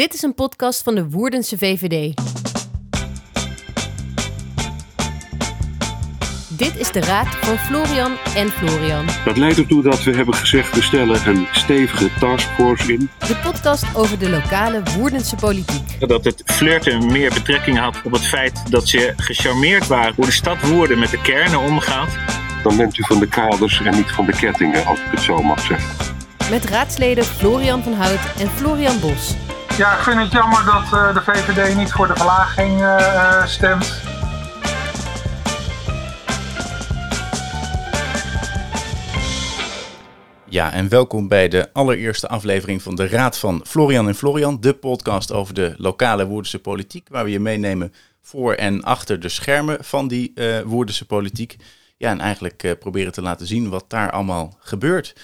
Dit is een podcast van de Woerdense VVD. Dit is de raad van Florian en Florian. Dat leidt ertoe dat we hebben gezegd, we stellen een stevige taskforce in. De podcast over de lokale Woerdense politiek. Dat het flirten meer betrekking had op het feit dat ze gecharmeerd waren hoe de stad Woerden met de kernen omgaat. Dan bent u van de kaders en niet van de kettingen, als ik het zo mag zeggen. Met raadsleden Florian van Hout en Florian Bos. Ja, ik vind het jammer dat uh, de VVD niet voor de verlaging uh, stemt. Ja, en welkom bij de allereerste aflevering van de Raad van Florian en Florian, de podcast over de lokale Woerdense politiek, waar we je meenemen voor en achter de schermen van die uh, Woerdense politiek. Ja, en eigenlijk uh, proberen te laten zien wat daar allemaal gebeurt.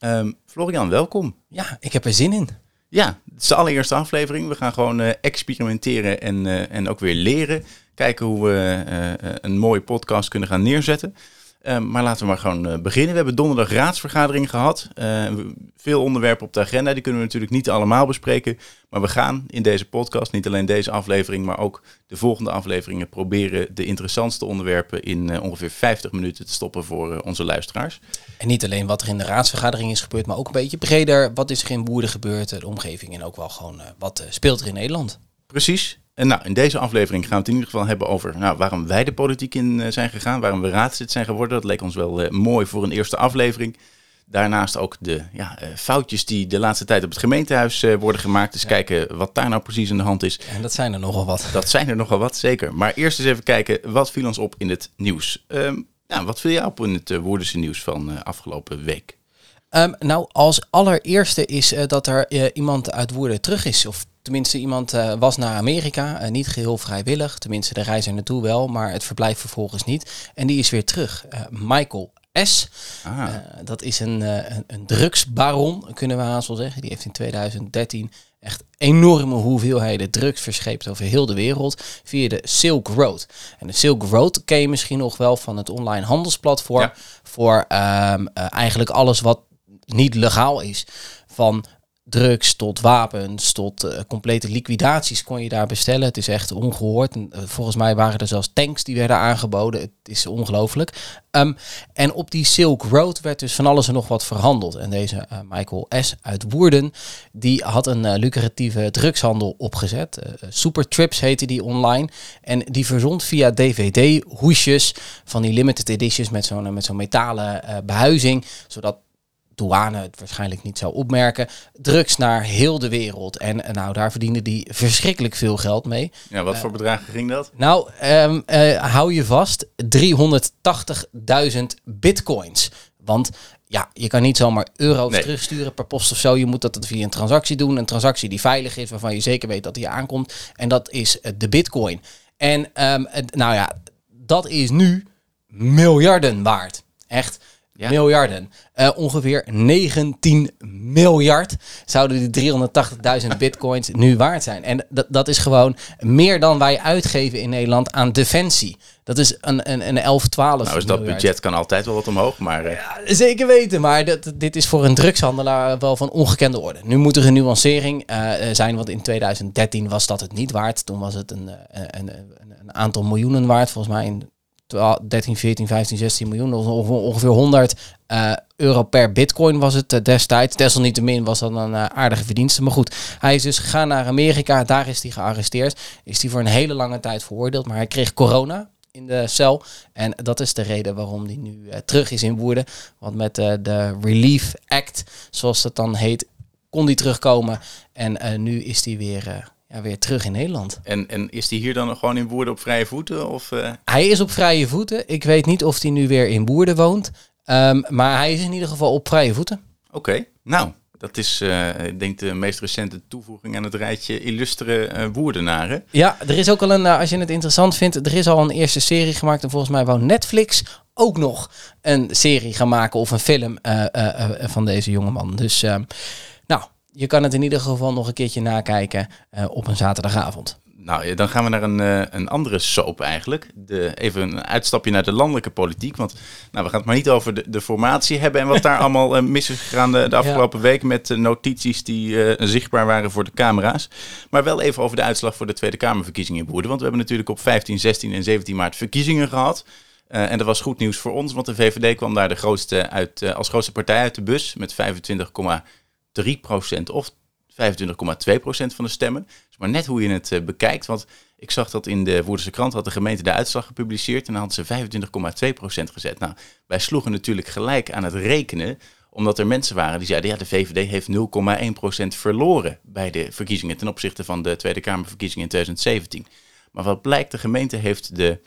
Um, Florian, welkom. Ja, ik heb er zin in. Ja, het is de allereerste aflevering. We gaan gewoon uh, experimenteren en, uh, en ook weer leren. Kijken hoe we uh, een mooie podcast kunnen gaan neerzetten. Uh, maar laten we maar gewoon uh, beginnen. We hebben donderdag raadsvergadering gehad. Uh, veel onderwerpen op de agenda. Die kunnen we natuurlijk niet allemaal bespreken. Maar we gaan in deze podcast, niet alleen deze aflevering, maar ook de volgende afleveringen, proberen de interessantste onderwerpen in ongeveer 50 minuten te stoppen voor onze luisteraars. En niet alleen wat er in de raadsvergadering is gebeurd, maar ook een beetje breder. Wat is er in Woerden gebeurd, de omgeving en ook wel gewoon wat speelt er in Nederland. Precies. En nou, in deze aflevering gaan we het in ieder geval hebben over nou, waarom wij de politiek in uh, zijn gegaan, waarom we raadslid zijn geworden. Dat leek ons wel uh, mooi voor een eerste aflevering. Daarnaast ook de ja, uh, foutjes die de laatste tijd op het gemeentehuis worden gemaakt. Dus ja. kijken wat daar nou precies aan de hand is. En dat zijn er nogal wat. Dat zijn er nogal wat, zeker. Maar eerst eens even kijken, wat viel ons op in het nieuws? Um, nou, wat viel jou op in het Woerdense nieuws van afgelopen week? Um, nou, als allereerste is dat er iemand uit Woerden terug is, of Tenminste, iemand uh, was naar Amerika, uh, niet geheel vrijwillig. Tenminste, de reis er naartoe wel, maar het verblijf vervolgens niet. En die is weer terug. Uh, Michael S. Ah. dat is een, een, een, drugsbaron, kunnen we haast wel zeggen. Die heeft in 2013 echt enorme hoeveelheden drugs verscheept over heel de wereld via de Silk Road. En de Silk Road ken je misschien nog wel van het online handelsplatform ja. voor um, eigenlijk alles wat niet legaal is. Van drugs tot wapens tot uh, complete liquidaties kon je daar bestellen. Het is echt ongehoord. En, uh, volgens mij waren er zelfs tanks die werden aangeboden. Het is ongelooflijk. Um, en op die Silk Road werd dus van alles en nog wat verhandeld. En deze uh, Michael S. uit Woerden, die had een lucratieve drugshandel opgezet. Super Trips heette die online. En die verzond via DVD-hoesjes van die limited editions met zo'n met zo'n metalen behuizing. Zodat douane het waarschijnlijk niet zou opmerken. Drugs naar heel de wereld. En nou, daar verdiende die verschrikkelijk veel geld mee. Ja, wat voor uh, bedragen ging dat? Nou, um, uh, hou je vast, 380.000 bitcoins. Want ja, je kan niet zomaar euro's nee. terugsturen per post of zo. Je moet dat via een transactie doen. Een transactie die veilig is, waarvan je zeker weet dat die aankomt. En dat is de bitcoin. En um, nou ja, dat is nu miljarden waard. Echt. Ja. Miljarden. Uh, ongeveer 19 miljard zouden die 380.000 bitcoins nu waard zijn. En dat, dat is gewoon meer dan wij uitgeven in Nederland aan defensie. Dat is een, een, een 11, 12 Nou, dus dat miljard. budget kan altijd wel wat omhoog, maar... Uh... Ja, zeker weten, maar dat, dit is voor een drugshandelaar wel van ongekende orde. Nu moet er een nuancering uh, zijn, want in 2013 was dat het niet waard. Toen was het een, een, een, een aantal miljoenen waard, volgens mij in 13, 14, 15, 16 miljoen, ongeveer 100 uh, euro per bitcoin was het uh, destijds. Desalniettemin was dat een uh, aardige verdienste. Maar goed, hij is dus gegaan naar Amerika, daar is hij gearresteerd. Is hij voor een hele lange tijd veroordeeld, maar hij kreeg corona in de cel. En dat is de reden waarom hij nu terug is in Woerden. Want met de Relief Act, zoals dat dan heet, kon hij terugkomen. En nu is hij weer ja, weer terug in Nederland. En, en is hij hier dan gewoon in Woerden op vrije voeten? Of, uh... Hij is op vrije voeten. Ik weet niet of hij nu weer in Woerden woont. Um, maar hij is in ieder geval op vrije voeten. Oké, okay. nou, dat is uh, ik denk de meest recente toevoeging aan het rijtje illustere uh, Woerdenaren. Ja, er is ook al een, als je het interessant vindt, er is al een eerste serie gemaakt. En volgens mij wou Netflix ook nog een serie gaan maken of een film van deze jongeman. Dus nou, je kan het in ieder geval nog een keertje nakijken uh, op een zaterdagavond. Nou, dan gaan we naar een, eh, een andere soap eigenlijk. De, even een uitstapje naar de landelijke politiek. Want nou, we gaan het maar niet over de, de formatie hebben en wat daar allemaal eh, mis is gegaan de, de afgelopen weken met eh, notities die eh, zichtbaar waren voor de camera's. Maar wel even over de uitslag voor de Tweede Kamerverkiezingen in Woerden. Want we hebben natuurlijk op 15, 16 en 17 maart verkiezingen gehad. Eh, en dat was goed nieuws voor ons, want de VVD kwam daar de grootste uit, eh, als grootste partij uit de bus met 25,3% of 25,2% van de stemmen. Dus maar net hoe je het eh, bekijkt, want ik zag dat in de Woerdense krant had de gemeente de uitslag gepubliceerd en dan hadden ze 25,2% gezet. Nou, wij sloegen natuurlijk gelijk aan het rekenen, omdat er mensen waren die zeiden, ja, de VVD heeft 0,1% verloren bij de verkiezingen ten opzichte van de Tweede Kamerverkiezingen in 2017. Maar wat blijkt, de gemeente heeft de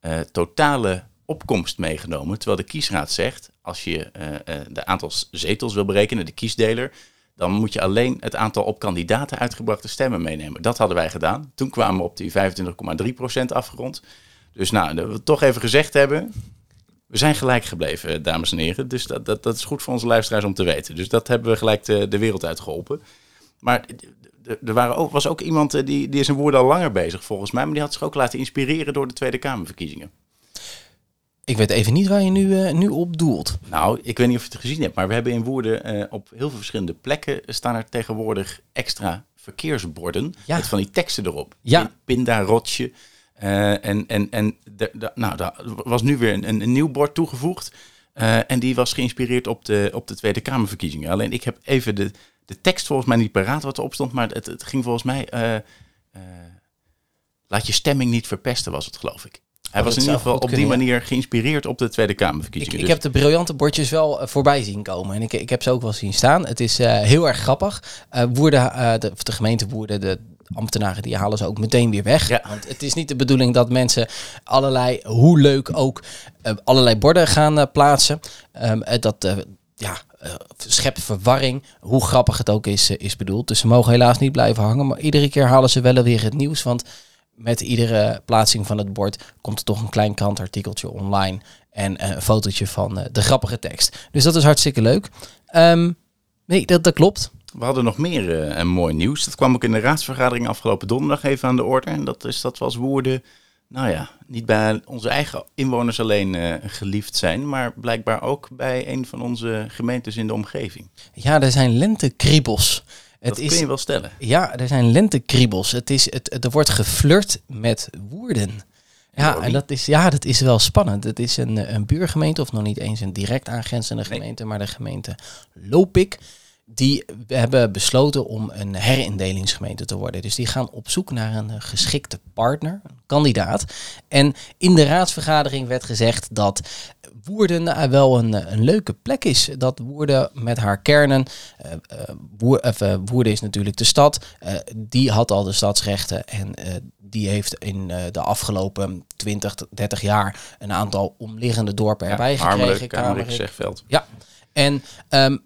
eh, totale opkomst meegenomen. Terwijl de kiesraad zegt, als je eh, de aantal zetels wil berekenen, de kiesdeler, dan moet je alleen het aantal op kandidaten uitgebrachte stemmen meenemen. Dat hadden wij gedaan. Toen kwamen we op die 25,3% afgerond. Dus nou, dat we toch even gezegd hebben, we zijn gelijk gebleven, dames en heren. Dus dat, dat, dat is goed voor onze luisteraars om te weten. Dus dat hebben we gelijk de, de wereld uitgeholpen. Maar er waren ook, was ook iemand eh, die, die is zijn woorden al langer bezig volgens mij. Maar die had zich ook laten inspireren door de Tweede Kamerverkiezingen. Ik weet even niet waar je nu, eh, nu op doelt. Nou, ik weet niet of je het gezien hebt, maar we hebben in Woerden eh, op heel veel verschillende plekken staan er tegenwoordig extra verkeersborden Ja. met van die teksten erop. Ja. Pin- Pinda, rotje. Eh, en en, en de, de- nou, daar was nu weer een, een nieuw bord toegevoegd. En die was geïnspireerd op de, op de Tweede Kamerverkiezingen. Alleen ik heb even de, de tekst volgens mij niet paraat wat erop stond, maar het, het ging volgens mij... laat je stemming niet verpesten, was het geloof ik. Hij was in ieder geval op die kunnen, manier geïnspireerd op de Tweede Ik, Kamerverkiezingen. ik Dus- heb de briljante bordjes wel eh, voorbij zien komen. En ik, ik heb ze ook wel zien staan. Het is eh, heel erg grappig. Woerden, eh, de, de gemeente Woerden, de ambtenaren, die halen ze ook meteen weer weg. Ja. Want het is niet de bedoeling dat mensen allerlei, hoe leuk ook, allerlei borden gaan plaatsen. Ehm, eh, dat ja, schept verwarring. Hoe grappig het ook is, is bedoeld. Dus ze mogen helaas niet blijven hangen. Maar iedere keer halen ze wel weer het nieuws. Want met iedere plaatsing van het bord komt er toch een klein krantartikeltje online. En eh, een fotootje van eh, de grappige tekst. Dus dat is hartstikke leuk. Ehm, nee, dat, dat klopt. We hadden nog meer een mooi nieuws. Dat kwam ook in de raadsvergadering afgelopen donderdag even aan de orde. En dat is dat we als Woerden, nou ja, niet bij onze eigen inwoners alleen geliefd zijn, maar blijkbaar ook bij een van onze gemeentes in de omgeving. Ja, er zijn lentekriebels. Het dat is, kun je wel stellen. Ja, er zijn lentekriebels. Het is, het, er wordt geflirt met Woerden. Ja, en dat is, ja, dat is wel spannend. Het is een, een buurgemeente, of nog niet eens een direct aangrenzende Nee. gemeente, maar de gemeente Lopik. Die hebben besloten om een herindelingsgemeente te worden. Dus die gaan op zoek naar een geschikte partner, een kandidaat. En in de raadsvergadering werd gezegd dat Woerden eh, wel een, eh, een leuke plek is. Dat Woerden met haar kernen, Woer, eh, Woerden is natuurlijk de stad, die had al de stadsrechten en die heeft in de afgelopen 20, 30 jaar een aantal omliggende dorpen erbij gekregen. Zegveld. ja, en ehm,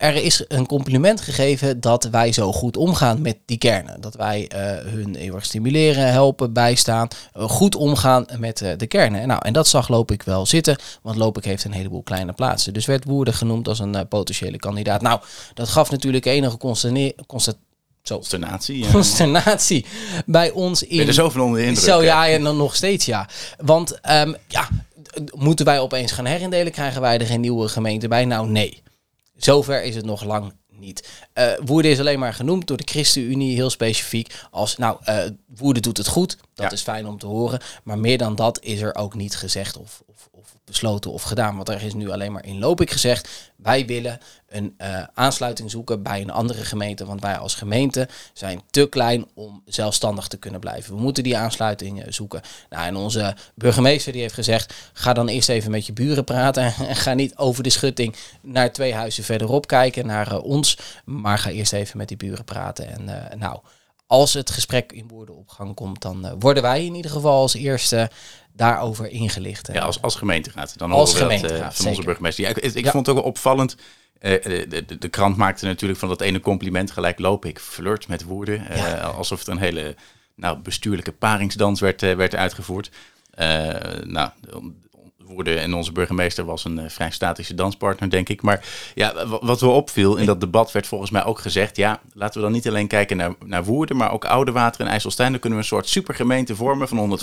er is een compliment gegeven dat wij zo goed omgaan met die kernen. Dat wij eh, hun eeuwig stimuleren, helpen, bijstaan. eh, goed omgaan met eh, de kernen. En, nou, en dat zag Lopik wel zitten, want Lopik heeft een heleboel kleine plaatsen. Dus werd Woerden genoemd als een potentiële kandidaat. Nou, dat gaf natuurlijk enige zo, Consternatie. Ja. consternatie bij ons Ik ben in... er zo van onder de indruk. Zo ja, en dan nog steeds ja. Want ehm, ja, moeten wij opeens gaan herindelen? Krijgen wij er geen nieuwe gemeente bij? Nou nee. Zover is het nog lang niet. Eh Woerden is alleen maar genoemd door de ChristenUnie heel specifiek als, nou, eh Woerden doet het goed. Dat Ja. is fijn om te horen. Maar meer dan dat is er ook niet gezegd of, of, of besloten of gedaan. Want er is nu alleen maar in Lopik gezegd, wij willen een eh, aansluiting zoeken bij een andere gemeente. Want wij als gemeente zijn te klein om zelfstandig te kunnen blijven. We moeten die aansluiting eh, zoeken. Nou, en onze burgemeester die heeft gezegd, ga dan eerst even met je buren praten. En ga niet over de schutting naar twee huizen verderop kijken, naar eh, ons. Maar ga eerst even met die buren praten. En nou, als het gesprek in Woerden op gang komt, dan worden wij in ieder geval als eerste daarover ingelicht. Ja, als, als gemeenteraad. Dan Als horen we dat gemeenteraad, van onze burgemeester. Ja, ik ik Ja. vond het ook wel opvallend. Eh, de, de, de krant maakte natuurlijk van dat ene compliment gelijk loop ik flirt met woorden. eh, Ja. alsof er een hele nou, bestuurlijke paringsdans werd, eh, werd uitgevoerd. Nou, Woerden en onze burgemeester was een eh, vrij statische danspartner, denk ik. Maar ja, wat wel opviel in dat debat werd volgens mij ook gezegd... ja, laten we dan niet alleen kijken naar, naar Woerden... maar ook Oudewater en IJsselstein. Dan kunnen we een soort supergemeente vormen van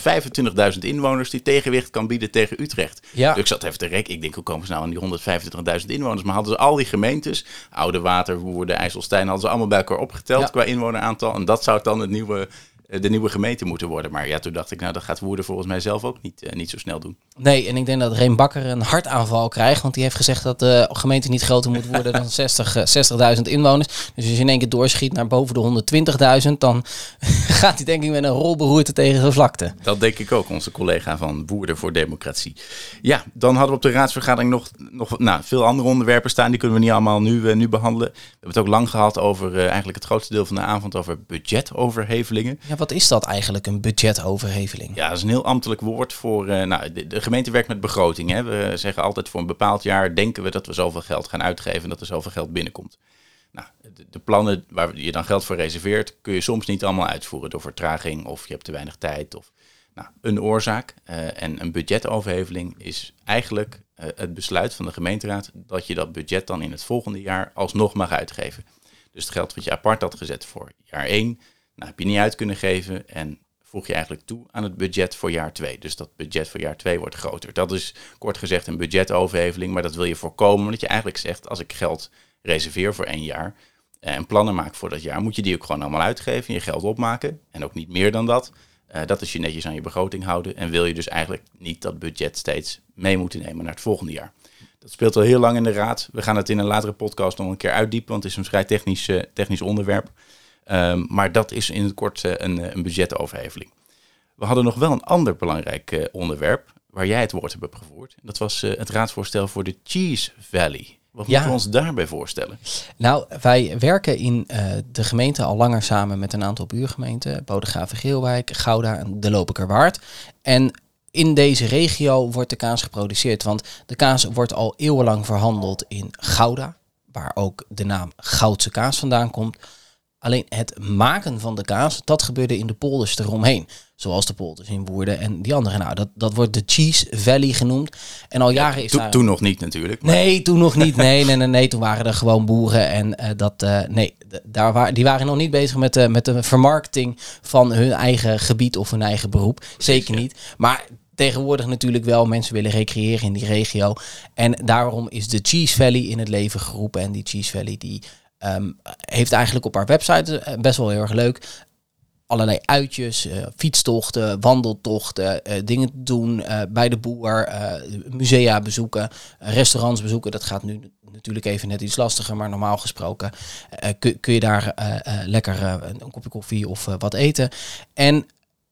125.000 inwoners... die tegenwicht kan bieden tegen Utrecht. Ja. Dus ik zat even te rekken. Ik denk, hoe komen ze nou aan die 125.000 inwoners? Maar hadden ze al die gemeentes, Oudewater, Woerden, IJsselstein... hadden ze allemaal bij elkaar opgeteld Ja. qua inwoneraantal. En dat zou dan het nieuwe, de nieuwe gemeente moeten worden. Maar ja, toen dacht ik, nou, dat gaat Woerden volgens mij zelf ook niet, eh, niet zo snel doen. Nee, en ik denk dat Reem Bakker een hartaanval krijgt. Want die heeft gezegd dat de gemeente niet groter moet worden dan 60, eh, 60.000 inwoners. Dus als je in één keer doorschiet naar boven de 120.000, dan gaat hij denk ik met een rolberoerte tegen zijn vlakte. Dat denk ik ook, onze collega van Woerden voor Democratie. Ja, dan hadden we op de raadsvergadering nog, nog nou, veel andere onderwerpen staan. Die kunnen we niet allemaal nu, eh, nu behandelen. We hebben het ook lang gehad over eh, eigenlijk het grootste deel van de avond over budgetoverhevelingen. Ja, wat is dat eigenlijk, een budgetoverheveling? Ja, dat is een heel ambtelijk woord voor. eh, nou, de, gemeente werkt met begroting. Hè. We zeggen altijd voor een bepaald jaar denken we dat we zoveel geld gaan uitgeven en dat er zoveel geld binnenkomt. Nou, de, de plannen waar je dan geld voor reserveert, kun je soms niet allemaal uitvoeren door vertraging of je hebt te weinig tijd. Of, nou, een oorzaak eh, en een budgetoverheveling is eigenlijk eh, het besluit van de gemeenteraad dat je dat budget dan in het volgende jaar alsnog mag uitgeven. Dus het geld wat je apart had gezet voor jaar 1, nou, heb je niet uit kunnen geven en voeg je eigenlijk toe aan het budget voor jaar 2. Dus dat budget voor jaar 2 wordt groter. Dat is kort gezegd een budgetoverheveling, maar dat wil je voorkomen omdat je eigenlijk zegt als ik geld reserveer voor één jaar eh, en plannen maak voor dat jaar, moet je die ook gewoon allemaal uitgeven, je geld opmaken en ook niet meer dan dat. Eh, dat is je netjes aan je begroting houden en wil je dus eigenlijk niet dat budget steeds mee moeten nemen naar het volgende jaar. Dat speelt al heel lang in de raad. We gaan het in een latere podcast nog een keer uitdiepen, want het is een vrij technisch, eh, technisch onderwerp. Ehm, maar dat is in het kort eh, een, eh, een budgetoverheveling. We hadden nog wel een ander belangrijk eh, onderwerp waar jij het woord hebt gevoerd. Dat was het raadsvoorstel voor de Cheese Valley. Wat Ja. moeten we ons daarbij voorstellen? Nou, wij werken in de gemeente al langer samen met een aantal buurgemeenten. Bodegraven Geelwijk, Gouda en de Lopikerwaard. En in deze regio wordt de kaas geproduceerd. Want de kaas wordt al eeuwenlang verhandeld in Gouda. Waar ook de naam Goudse kaas vandaan komt. Alleen het maken van de kaas, dat gebeurde in de polders eromheen. Zoals de polders in Woerden en die andere. Nou, dat, dat wordt de Cheese Valley genoemd. En al jaren is daar... toen nog niet natuurlijk. maar- Nee, toen nog niet. Nee, nee, nee, nee. Toen waren er gewoon boeren. En eh, dat, eh, nee, daar wa die waren nog niet bezig met de, met de vermarkting van hun eigen gebied of hun eigen beroep. Zeker niet. Maar tegenwoordig natuurlijk wel. Mensen willen recreëren in die regio. En daarom is de Cheese Valley in het leven geroepen. En die Cheese Valley die ehm, heeft eigenlijk op haar website, eh, best wel heel erg leuk, allerlei uitjes, eh, fietstochten, wandeltochten, eh, dingen doen bij de boer, musea bezoeken, restaurants bezoeken. Dat gaat nu natuurlijk even net iets lastiger, maar normaal gesproken kun, kun je daar lekker een kopje koffie of wat eten. En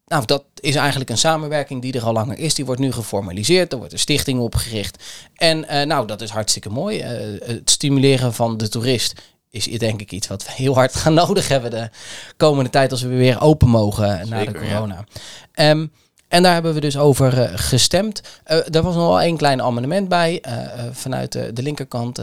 nou, dat is eigenlijk een samenwerking die er al langer is. Die wordt nu geformaliseerd. Er wordt een stichting opgericht. En nou, dat is hartstikke mooi. Het stimuleren van de toerist is denk ik iets wat we heel hard gaan nodig hebben de komende tijd als we weer open mogen na de ja. corona. Ehm, en daar hebben we dus over eh, gestemd. Eh er was nog wel één klein amendement bij eh, vanuit de linkerkant.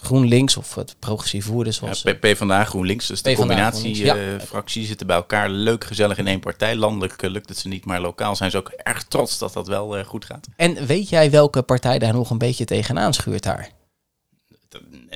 GroenLinks of het progressief woorden zoals... Ja, PvdA, GroenLinks, dus de PvdA, combinatie GroenLinks, eh, fracties zitten bij elkaar. Leuk, gezellig in één partij. Landelijk lukt het ze niet, maar lokaal zijn ze ook erg trots dat dat wel goed gaat. En weet jij welke partij daar nog een beetje tegenaan schuurt daar?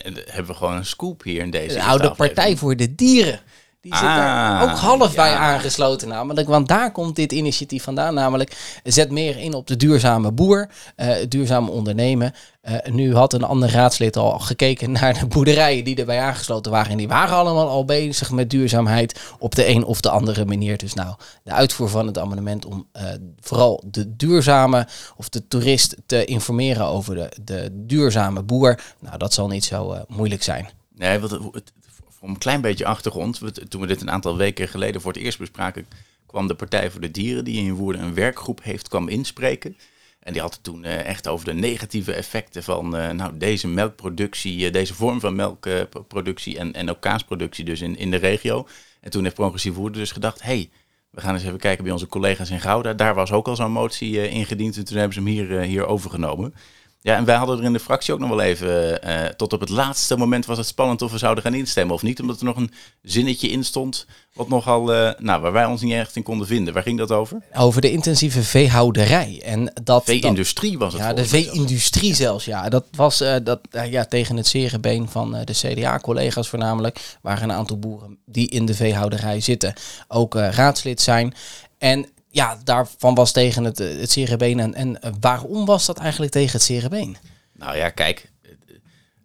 Hebben we gewoon een scoop hier in deze. De oude. Partij voor de Dieren. Die zit daar Ah, ook half bij aangesloten namelijk. Want daar komt dit initiatief vandaan. Namelijk zet meer in op de duurzame boer. eh, het duurzame ondernemen. Eh, nu had een ander raadslid al gekeken naar de boerderijen die erbij aangesloten waren. En die waren allemaal al bezig met duurzaamheid op de een of de andere manier. Dus nou, de uitvoer van het amendement om eh, vooral de duurzame of de toerist te informeren over de, de duurzame boer. Nou, dat zal niet zo eh, moeilijk zijn. Nee, wat, het, het- voor een klein beetje achtergrond. Toen we dit een aantal weken geleden voor het eerst bespraken, kwam de Partij voor de Dieren, die in Woerden een werkgroep heeft, kwam inspreken. En die had het toen eh, echt over de negatieve effecten van eh, nou, deze melkproductie, eh, deze vorm van melkproductie en, en ook kaasproductie dus in, in de regio. En toen heeft Progressief Woerden dus gedacht, hey, we gaan eens even kijken bij onze collega's in Gouda. Daar was ook al zo'n motie ingediend en toen hebben ze hem hier, hier overgenomen. Ja, en wij hadden er in de fractie ook nog wel even, eh, tot op het laatste moment was het spannend of we zouden gaan instemmen of niet. Omdat er nog een zinnetje in stond, wat nogal, eh, nou, waar wij ons niet echt in konden vinden. Waar ging dat over? Over de intensieve veehouderij. En dat, Vee-industrie was het Ja, de vee-industrie zelfs, ja. Dat was eh, dat, eh, ja, tegen het zere been van eh, de CDA-collega's voornamelijk. Waar een aantal boeren die in de veehouderij zitten ook eh, raadslid zijn. En ja, daarvan was tegen het, eh, het zere been. En, en eh, waarom was dat eigenlijk tegen het zere been? Nou ja, kijk,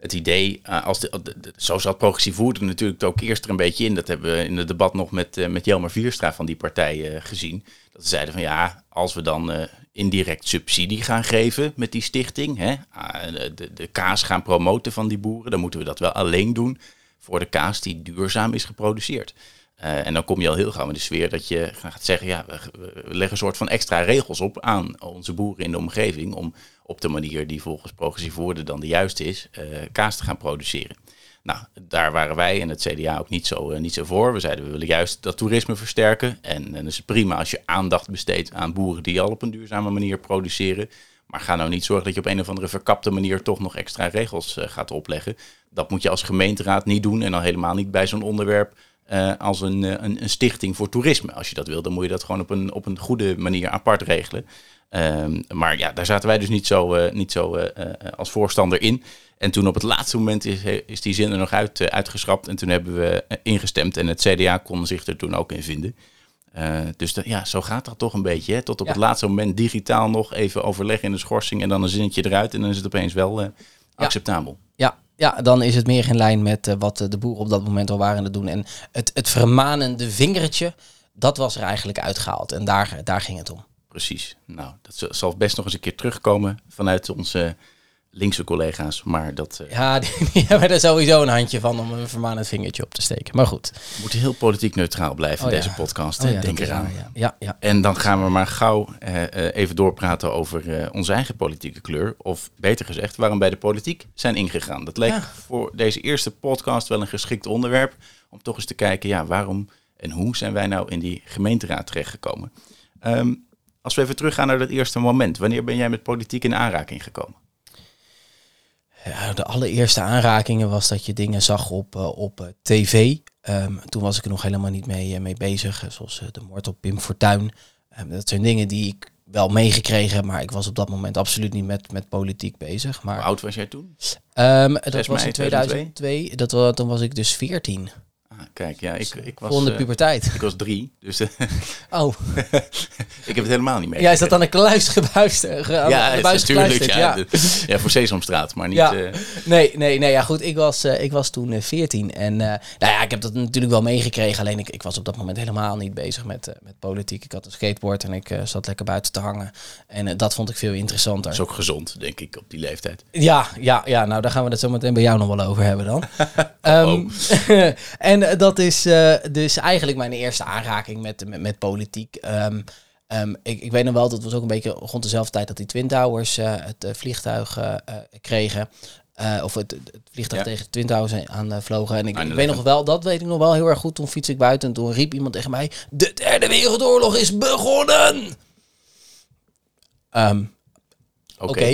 het idee, eh, als de, zo zat progressief voerde natuurlijk ook eerst er een beetje in. Dat hebben we in het debat nog met, eh, met Jelmer Vierstra van die partij eh, gezien. Dat ze zeiden van ja, als we dan eh, indirect subsidie gaan geven met die stichting, hè, ah, de, de kaas gaan promoten van die boeren, dan moeten we dat wel alleen doen voor de kaas die duurzaam is geproduceerd. Eh, en dan kom je al heel gauw in de sfeer dat je gaat zeggen, ja, we, leggen een soort van extra regels op aan onze boeren in de omgeving om op de manier die volgens progressief woorden dan de juiste is, eh, kaas te gaan produceren. Nou, daar waren wij en het CDA ook niet zo, eh, niet zo voor. We zeiden we willen juist dat toerisme versterken. En dan is het prima als je aandacht besteedt aan boeren die al op een duurzame manier produceren. Maar ga nou niet zorgen dat je op een of andere verkapte manier toch nog extra regels gaat opleggen. Dat moet je als gemeenteraad niet doen en dan helemaal niet bij zo'n onderwerp eh, als een, eh, een, een stichting voor toerisme. Als je dat wil, dan moet je dat gewoon op een, op een goede manier apart regelen. Ehm, maar ja, daar zaten wij dus niet zo, eh, niet zo als voorstander in. En toen op het laatste moment is, is die zin er nog uit, uitgeschrapt. En toen hebben we ingestemd. En het CDA kon zich er toen ook in vinden. Dus ja, zo gaat dat toch een beetje. Hè? Tot op Ja. het laatste moment digitaal nog even overleggen in de schorsing. En dan een zinnetje eruit. En dan is het opeens wel acceptabel. Ja, ja, dan is het meer in lijn met eh, wat eh, de boeren op dat moment al waren het doen. En het, het vermanende vingertje, dat was er eigenlijk uitgehaald. En daar, daar ging het om. Precies. Nou, dat zal best nog eens een keer terugkomen vanuit onze linkse collega's. Maar dat eh, Ja, die, die hebben er sowieso een handje van om een vermanend vingertje op te steken. Maar goed. moet heel politiek neutraal blijven Oh in ja. deze podcast. Oh ja, Denk eraan. ja. Ja, ja. En dan gaan we maar gauw eh, eh, even doorpraten over onze eigen politieke kleur. Of beter gezegd, waarom wij de politiek zijn ingegaan. Dat leek voor deze eerste podcast wel een geschikt onderwerp. Om toch eens te kijken, ja, waarom en hoe zijn wij nou in die gemeenteraad terechtgekomen? Ehm, als we even teruggaan naar dat eerste moment. Wanneer ben jij met politiek in aanraking gekomen? Ja, de allereerste aanrakingen was dat je dingen zag op, eh, op eh, tv. Ehm, toen was ik er nog helemaal niet mee, eh, mee bezig. Zoals de moord op Pim Fortuyn. Ehm, dat zijn dingen die ik wel meegekregen, maar ik was op dat moment absoluut niet met, met politiek bezig. Hoe Maar oud was jij toen? ehm, dat 6 was in 2002. Dat, wa- toen was ik dus 14. Kijk, ja, ik, ik was, Volgende eh, puberteit. ik was drie, dus eh, Oh, ik heb het helemaal niet mee. jij zat aan de kluis gebuisterd. aan Ja, is natuurlijk. Ja, ja. ja, voor Sesamstraat, maar niet... Ja. eh, Nee, nee, nee, ja goed. Ik was, eh, ik was toen eh, 14 en eh, nou ja, ik heb dat natuurlijk wel meegekregen. Alleen ik, ik was op dat moment helemaal niet bezig met, eh, met politiek. Ik had een skateboard en ik eh, zat lekker buiten te hangen. En eh, dat vond ik veel interessanter. Dat is ook gezond, denk ik, op die leeftijd. Ja, ja, ja, nou daar gaan we het zo meteen bij jou nog wel over hebben dan. Ehm, Oh. en eh, dat is eh, dus eigenlijk mijn eerste aanraking met, met, met politiek. Ehm, ehm, ik, ik weet nog wel, dat was ook een beetje rond dezelfde tijd dat die Twin Towers eh, het eh, vliegtuig kregen. Of het, het vliegtuig Ja. tegen de Twin Towers aan eh, vlogen. En ik, ik 9/11. weet nog wel, dat weet ik nog wel heel erg goed. Toen fiets ik buiten en toen riep iemand tegen mij... De derde wereldoorlog is begonnen! Ehm, Oké. Oké.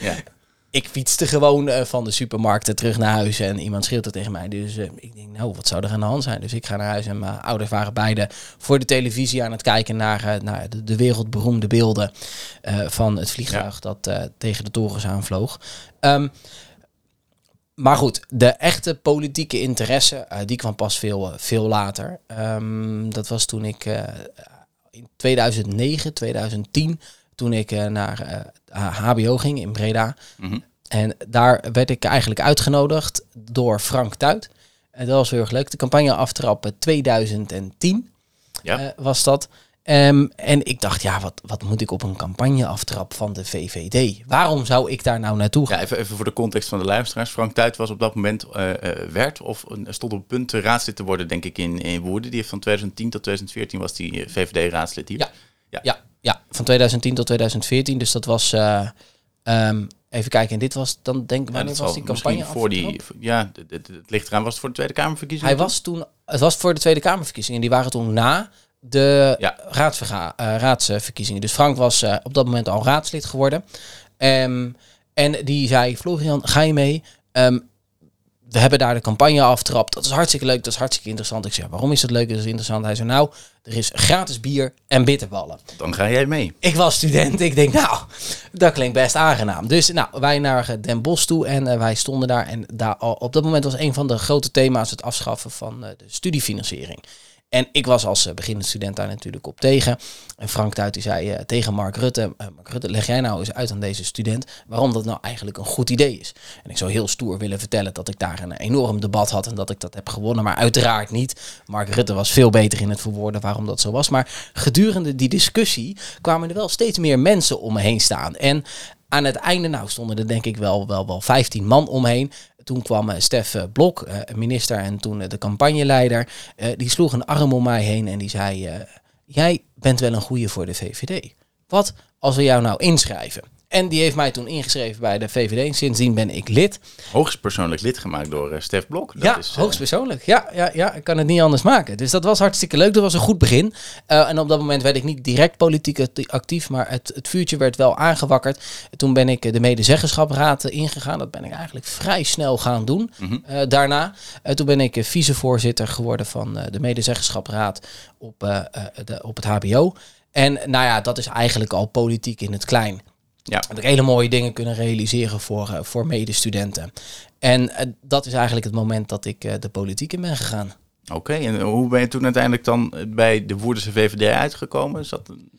Ja. ik fietste gewoon eh, van de supermarkten terug naar huis en iemand schreeuwde tegen mij. Dus eh, ik denk, nou, wat zou er aan de hand zijn? Dus ik ga naar huis en mijn ouders waren beide voor de televisie aan het kijken naar, eh, naar de, de wereldberoemde beelden van het vliegtuig dat tegen de torens aanvloog. Ehm, maar goed, de echte politieke interesse, die kwam pas veel, veel later. Ehm, dat was toen ik in 2009, 2010, toen ik eh, naar eh, HBO ging in Breda. Mhm. En daar werd ik eigenlijk uitgenodigd door Frank Tuit. En dat was heel erg leuk. De campagne aftrappen 2010 Ja. eh, was dat. Ehm, en ik dacht, ja, wat, wat moet ik op een campagne aftrap van de VVD? Waarom zou ik daar nou naartoe gaan? Ja, even, even voor de context van de luisteraars. Frank Tuit was op dat moment, eh, eh, werd of eh, stond op het punt raadslid te worden, denk ik, in, in Woerden. Die heeft van 2010 tot 2014 was die eh, VVD-raadslid hier. Ja. Ja, ja, van 2010 tot 2014. Dus dat was, eh, ehm, even kijken, en dit was dan denk ik, Ja, was die campagne voor die, ja, het- het het ligt eraan, was het voor de Tweede Kamerverkiezingen? Hij was toen, het was voor de Tweede Kamerverkiezingen. Die waren toen na de Ja. raadsverga, eh, raadsverkiezingen. Dus Frank was eh, op dat moment al raadslid geworden. Ehm, En die zei, Florian, ga je mee? Ehm, we hebben daar de campagne aftrapt. Dat is hartstikke leuk, dat is hartstikke interessant. Ik zei, waarom is dat leuk, dat is interessant? Hij zei, nou, er is gratis bier en bitterballen. Dan ga jij mee. Ik was student, ik denk, nou, dat klinkt best aangenaam. Dus nou, wij naar Den Bosch toe en eh, wij stonden daar. En daar, op dat moment was een van de grote thema's het afschaffen van eh, de studiefinanciering. En ik was als eh, beginnend student daar natuurlijk op tegen. En Frank Tuit die zei eh, tegen Mark Rutte, eh, Mark Rutte, leg jij nou eens uit aan deze student waarom dat nou eigenlijk een goed idee is. En ik zou heel stoer willen vertellen dat ik daar een enorm debat had en dat ik dat heb gewonnen, maar uiteraard niet. Mark Rutte was veel beter in het verwoorden waarom dat zo was. Maar gedurende die discussie kwamen er wel steeds meer mensen om me heen staan. En aan het einde, nou stonden er denk ik wel, wel, wel 15 man omheen. Toen kwam eh, Stef eh, Blok, eh, minister en toen de campagneleider. die sloeg een arm om mij heen en die zei... jij bent wel een goeie voor de VVD. Wat als we jou nou inschrijven? En die heeft mij toen ingeschreven bij de VVD. Sindsdien ben ik lid. Hoogstpersoonlijk lid gemaakt door eh, Stef Blok. Dat ja, is, eh, hoogstpersoonlijk. Ja, ja, ja, ik kan het niet anders maken. Dus dat was hartstikke leuk. Dat was een goed begin. Eh, en op dat moment werd ik niet direct politiek act- actief, maar het, het vuurtje werd wel aangewakkerd. Toen ben ik de medezeggenschapsraad eh, ingegaan. Dat ben ik eigenlijk vrij snel gaan doen. Eh, daarna, toen ben ik vicevoorzitter geworden van de medezeggenschapsraad op, de, op het HBO. En nou ja, dat is eigenlijk al politiek in het klein Ja. heb ik hele mooie dingen kunnen realiseren voor, eh, voor medestudenten. En eh, dat is eigenlijk het moment dat ik eh, de politiek in ben gegaan. Oké, en hoe ben je toen uiteindelijk dan bij de Woerdense VVD uitgekomen? Is dat een-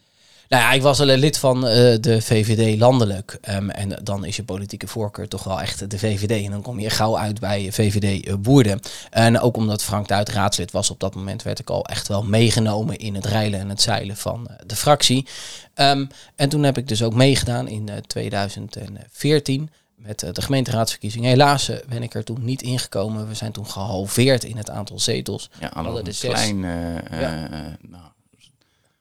Nou ja, ik was al een lid van eh, de VVD landelijk. Ehm, en dan is je politieke voorkeur toch wel echt de VVD. En dan kom je gauw uit bij VVD eh, Woerden. En ook omdat Frank Duit raadslid was op dat moment... werd ik al echt wel meegenomen in het reilen en het zeilen van eh, de fractie. Ehm, en toen heb ik dus ook meegedaan in eh, 2014 met eh, de gemeenteraadsverkiezingen. Helaas eh, ben ik er toen niet ingekomen. We zijn toen gehalveerd in het aantal zetels. ja, een de zes. klein eh, Ja. eh, nou,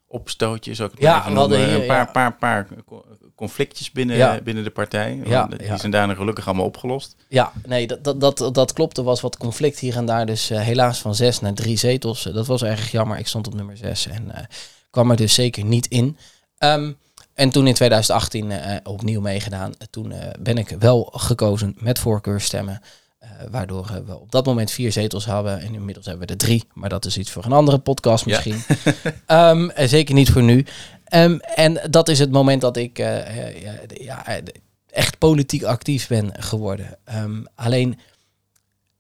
opstootje, zou ik het Ja, maar even hier, een paar, ja. paar, paar co- conflictjes binnen, Ja. binnen de partij. Ja, Die ja. zijn daarna gelukkig allemaal opgelost. Ja, nee, dat, dat, dat, dat klopt. Er was wat conflict hier en daar. Dus eh, helaas van zes naar drie zetels. Eh, dat was erg jammer. Ik stond op nummer zes en eh, kwam er dus zeker niet in. Ehm, en toen in 2018 eh, opnieuw meegedaan. Toen ben ik wel gekozen met voorkeurstemmen. Eh, waardoor eh, we op dat moment vier zetels hadden. En inmiddels hebben we er drie. Maar dat is iets voor een andere podcast misschien. Ehm, en zeker niet voor nu. Ehm, en dat is het moment dat ik eh, eh, ja, ja, eh, echt politiek actief ben geworden. Ehm, alleen,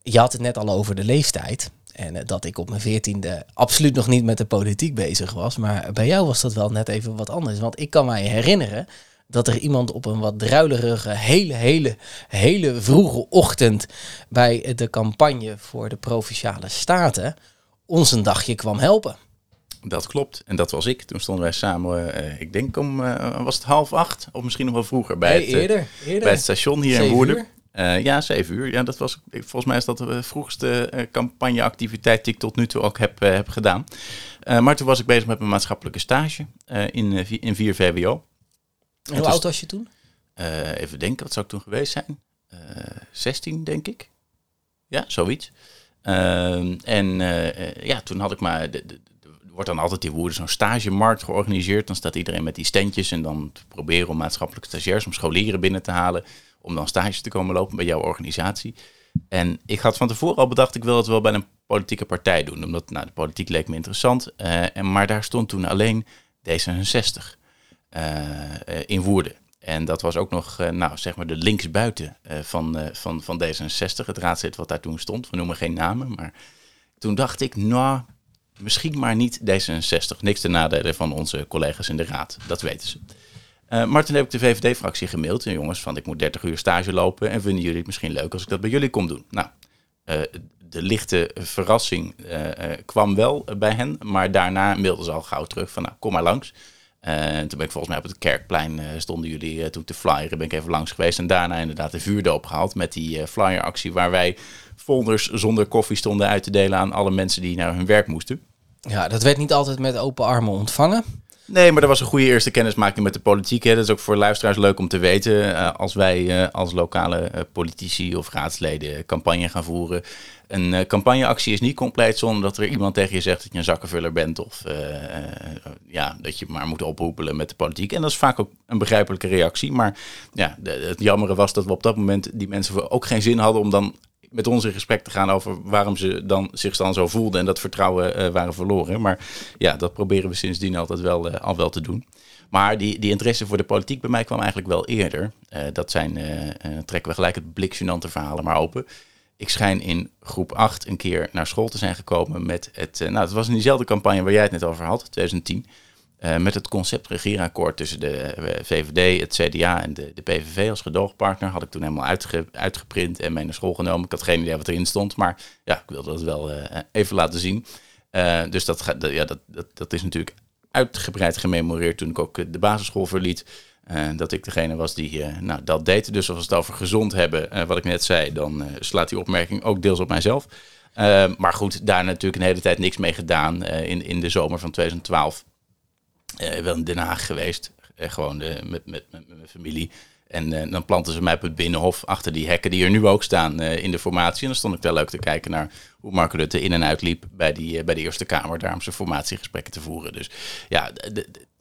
je had het net al over de leeftijd. En eh, dat ik op mijn veertiende absoluut nog niet met de politiek bezig was. Maar bij jou was dat wel net even wat anders. Want ik kan mij herinneren dat er iemand op een wat druilerige, hele, hele, hele vroege ochtend bij de campagne voor de Provinciale Staten ons een dagje kwam helpen. Dat klopt. En dat was ik. Toen stonden wij samen, eh, ik denk om, eh, was het half acht? Of misschien nog wel vroeger bij, Nee, het, eh, eerder, eerder. bij het station hier in Woerden. ja, zeven uur. Ja, dat was, volgens mij is dat de vroegste campagneactiviteit die ik tot nu toe ook heb, heb gedaan. Maar toen was ik bezig met mijn maatschappelijke stage in, in 4 VWO. En hoe was- oud was je toen? Eh, even denken, wat zou ik toen geweest zijn? Eh 16, denk ik. Ja, zoiets. En eh, eh, ja, toen had ik maar... de- de- de- Er wordt dan altijd in Woerden zo'n stagemarkt georganiseerd. Dan staat iedereen met die standjes en dan proberen om maatschappelijke stagiairs, om scholieren binnen te halen. Om dan stage te komen lopen bij jouw organisatie. En ik had van tevoren al bedacht, ik wil het wel bij een politieke partij doen. Omdat nou, de politiek leek me interessant. Eh, en, maar daar stond toen alleen D66 eh, eh, in Woerden. En dat was ook nog, eh, nou, zeg maar de linksbuiten eh, van, eh, van, van D66, het raadslid wat daar toen stond. We noemen geen namen, maar toen dacht ik, nou, misschien maar niet D66. Niks ten nadele van onze collega's in de raad, dat weten ze. Eh, maar toen heb ik de VVD-fractie gemaild. En jongens, van ik moet 30 uur stage lopen. En vinden jullie het misschien leuk als ik dat bij jullie kom doen? Nou, eh, de lichte verrassing eh, eh, kwam wel bij hen. Maar daarna mailden ze al gauw terug van, nou, kom maar langs. Eh, en toen ben ik volgens mij op het Kerkplein, eh, stonden jullie eh, toen te flyeren. Ben ik even langs geweest. En daarna inderdaad de vuurdoop gehaald met die flyeractie. Waar wij folders zonder koffie stonden uit te delen aan alle mensen die naar hun werk moesten. Ja, dat werd niet altijd met open armen ontvangen. Nee, maar dat was een goede eerste kennismaking met de politiek. Hè. Dat is ook voor luisteraars leuk om te weten. Uh, als wij uh, als lokale uh, politici of raadsleden campagne gaan voeren. Een campagneactie is niet compleet zonder dat er iemand tegen je zegt dat je een zakkenvuller bent. Of ja, dat je maar moet ophoepelen met de politiek. En dat is vaak ook een begrijpelijke reactie. Maar ja, het jammere was dat we op dat moment die mensen ook geen zin hadden om dan met ons in gesprek te gaan over waarom ze dan, zich dan zo voelden en dat vertrouwen uh, waren verloren. Maar ja, dat proberen we sindsdien altijd wel, uh, al wel te doen. Maar die, die interesse voor de politiek bij mij kwam eigenlijk wel eerder. Uh, dat zijn, trekken we gelijk het blikgenante verhalen maar open. Ik schijn in groep 8 een keer naar school te zijn gekomen met het... nou, het was in diezelfde campagne waar jij het net over had, 2010. Uh, met het concept regeerakkoord tussen de VVD, het CDA en de, de PVV als gedoogpartner had ik toen helemaal uitge, uitgeprint en mee naar school genomen. Ik had geen idee wat erin stond, maar ja, ik wilde dat wel uh, even laten zien. Dus dat, ja, dat, dat, dat is natuurlijk uitgebreid gememoreerd toen ik ook de basisschool verliet. dat ik degene was die nou, dat deed. Dus als we het over gezond hebben, wat ik net zei, dan slaat die opmerking ook deels op mijzelf. maar goed, daar natuurlijk een hele tijd niks mee gedaan in, in de zomer van 2012 uh, wel in Den Haag geweest. Uh, gewoon de, met, met, met, mijn familie. En dan planten ze mij op het binnenhof achter die hekken die er nu ook staan in de formatie. En dan stond ik wel leuk te kijken naar hoe Mark Rutte in en uit liep bij, die, bij de Eerste Kamer. Daar om zijn formatiegesprekken te voeren. Dus ja,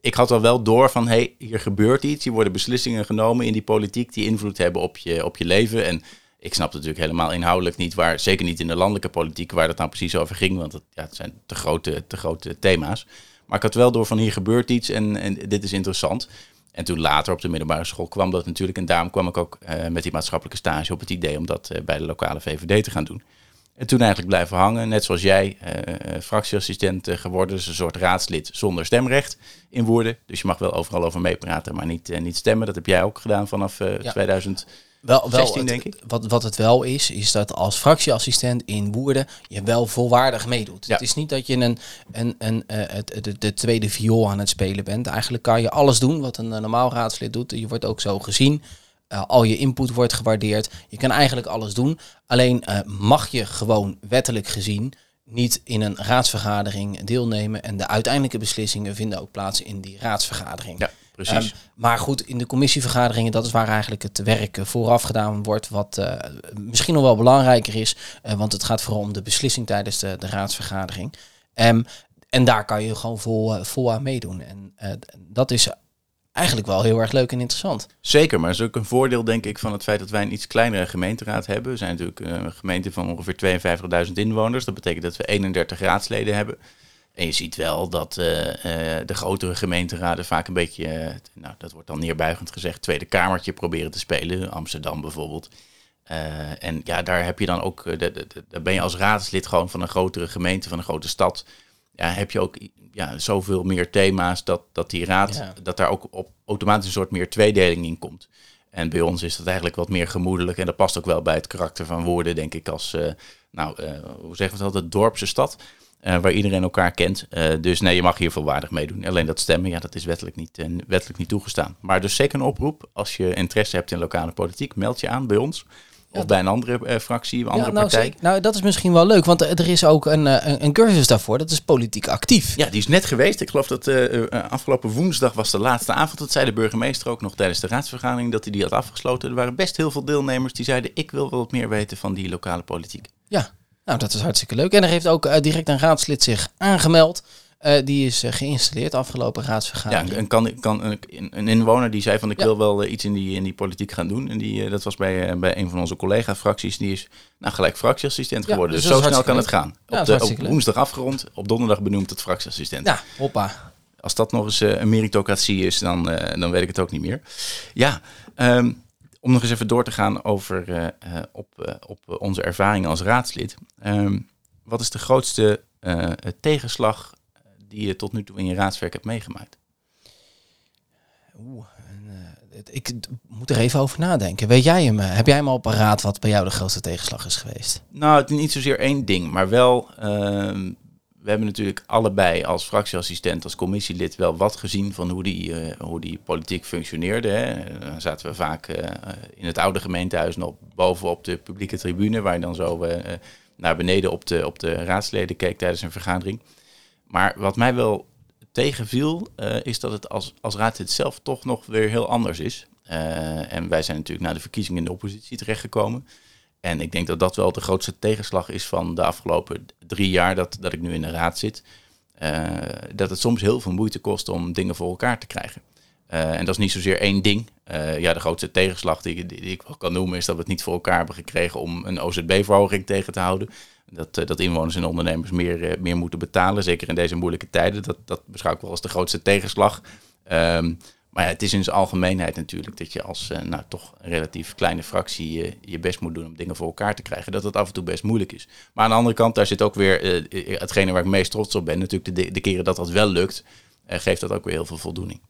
ik had al wel door van, hé, hey, hier gebeurt iets. Hier worden beslissingen genomen in die politiek die invloed hebben op je, op je leven. En ik snap natuurlijk helemaal inhoudelijk niet waar, zeker niet in de landelijke politiek, waar dat nou precies over ging. Want het, ja, het zijn te grote, te grote thema's. Maar ik had wel door van hier gebeurt iets en, en dit is interessant. En toen later op de middelbare school kwam dat natuurlijk. En daarom kwam ik ook uh, met die maatschappelijke stage op het idee om dat uh, bij de lokale VVD te gaan doen. En toen eigenlijk blijven hangen, net zoals jij, uh, fractieassistent geworden. Dus een soort raadslid zonder stemrecht in Woerden. Dus je mag wel overal over meepraten, maar niet, niet stemmen. Dat heb jij ook gedaan vanaf ja. 2000. Wel, wel denk ik. Wat, wat het wel is, is dat als fractieassistent in Woerden je wel volwaardig meedoet. Het is niet dat je een, een, een, uh, het, de, de, tweede viool aan het spelen bent. Eigenlijk kan je alles doen wat een normaal raadslid doet. Je wordt ook zo gezien. Uh, al je input wordt gewaardeerd. Je kan eigenlijk alles doen. Alleen uh, mag je gewoon wettelijk gezien niet in een raadsvergadering deelnemen. En de uiteindelijke beslissingen vinden ook plaats in die raadsvergadering. Ja. Precies. Um, maar goed, in de commissievergaderingen, dat is waar eigenlijk het werk vooraf gedaan wordt, wat uh, misschien nog wel belangrijker is, uh, want het gaat vooral om de beslissing tijdens de, de raadsvergadering. Um, en daar kan je gewoon vol, vol aan meedoen. En dat is eigenlijk wel heel erg leuk en interessant. Zeker, maar het is ook een voordeel, denk ik, van het feit dat wij een iets kleinere gemeenteraad hebben. We zijn natuurlijk een gemeente van ongeveer 52.000 inwoners. Dat betekent dat we 31 raadsleden hebben. En je ziet wel dat uh, uh, de grotere gemeenteraden vaak een beetje, uh, nou dat wordt dan neerbuigend gezegd, tweede kamertje proberen te spelen. Amsterdam bijvoorbeeld. en ja, daar heb je dan ook, daar ben je als raadslid gewoon van een grotere gemeente, van een grote stad. Ja, heb je ook ja, zoveel meer thema's dat, dat die raad, ja. dat daar ook op automatisch een soort meer tweedeling in komt. En bij ons is dat eigenlijk wat meer gemoedelijk. En dat past ook wel bij het karakter van woorden, denk ik, als, nou, hoe zeggen we het altijd, dorpse stad. Uh, waar iedereen elkaar kent. Uh, dus nee, je mag hier volwaardig meedoen. Alleen dat stemmen, ja, dat is wettelijk niet, uh, wettelijk niet toegestaan. Maar dus zeker een oproep. Als je interesse hebt in lokale politiek, meld je aan bij ons. Of bij een andere fractie, een andere ja, nou, partij. Nou, dat is misschien wel leuk, want er is ook een, een, een, cursus daarvoor. Dat is politiek actief. Ja, die is net geweest. Ik geloof dat afgelopen woensdag was de laatste avond. Dat zei de burgemeester ook nog tijdens de raadsvergadering dat hij die had afgesloten. Er waren best heel veel deelnemers die zeiden: Ik wil wel wat meer weten van die lokale politiek. Ja, nou, dat is hartstikke leuk. En er heeft ook uh, direct een raadslid zich aangemeld. Uh, die is uh, geïnstalleerd afgelopen raadsvergadering. Ja, en kan, kan een, een inwoner die zei van ik ja. wil wel iets in die, in die politiek gaan doen. En die, dat was bij, bij een van onze collega-fracties. Die is nou, gelijk fractieassistent ja, geworden. Dus, dus zo snel kan leuk. het gaan. Ja, op, de, op woensdag afgerond, op donderdag benoemd tot fractieassistent. Ja, hoppa. Als dat nog eens een meritocratie is, dan, dan weet ik het ook niet meer. Ja, um, om nog eens even door te gaan over uh, op, uh, op onze ervaringen als raadslid. Um, wat is de grootste tegenslag die je tot nu toe in je raadswerk hebt meegemaakt? Oeh, ik moet er even over nadenken. Weet jij hem? Heb jij hem al paraat wat bij jou de grootste tegenslag is geweest? Nou, het is niet zozeer één ding, maar wel ehm, we hebben natuurlijk allebei als fractieassistent, als commissielid wel wat gezien van hoe die, uh, hoe die politiek functioneerde. Hè. Dan zaten we vaak uh, in het oude gemeentehuis nog boven op de publieke tribune, waar je dan zo uh, naar beneden op de, op de raadsleden keek tijdens een vergadering. Maar wat mij wel tegenviel, eh, is dat het als, als raadslid zelf toch nog weer heel anders is. Eh, en wij zijn natuurlijk na de verkiezingen in de oppositie terechtgekomen. En ik denk dat dat wel de grootste tegenslag is van de afgelopen drie jaar dat, dat ik nu in de raad zit. Eh, dat het soms heel veel moeite kost om dingen voor elkaar te krijgen. Eh, en dat is niet zozeer één ding. Eh, ja, de grootste tegenslag die, die, ik wel kan noemen is dat we het niet voor elkaar hebben gekregen om een OZB-verhoging tegen te houden. Dat, dat inwoners en ondernemers meer, meer moeten betalen, zeker in deze moeilijke tijden. Dat, dat beschouw ik wel als de grootste tegenslag. Ehm, maar het is in zijn algemeenheid natuurlijk dat je als eh, nou, toch een relatief kleine fractie eh, je best moet doen om dingen voor elkaar te krijgen. Dat het af en toe best moeilijk is. Maar aan de andere kant, daar zit ook weer eh, hetgene waar ik meest trots op ben. Natuurlijk de, keren dat dat wel lukt, geeft dat ook weer heel veel voldoening.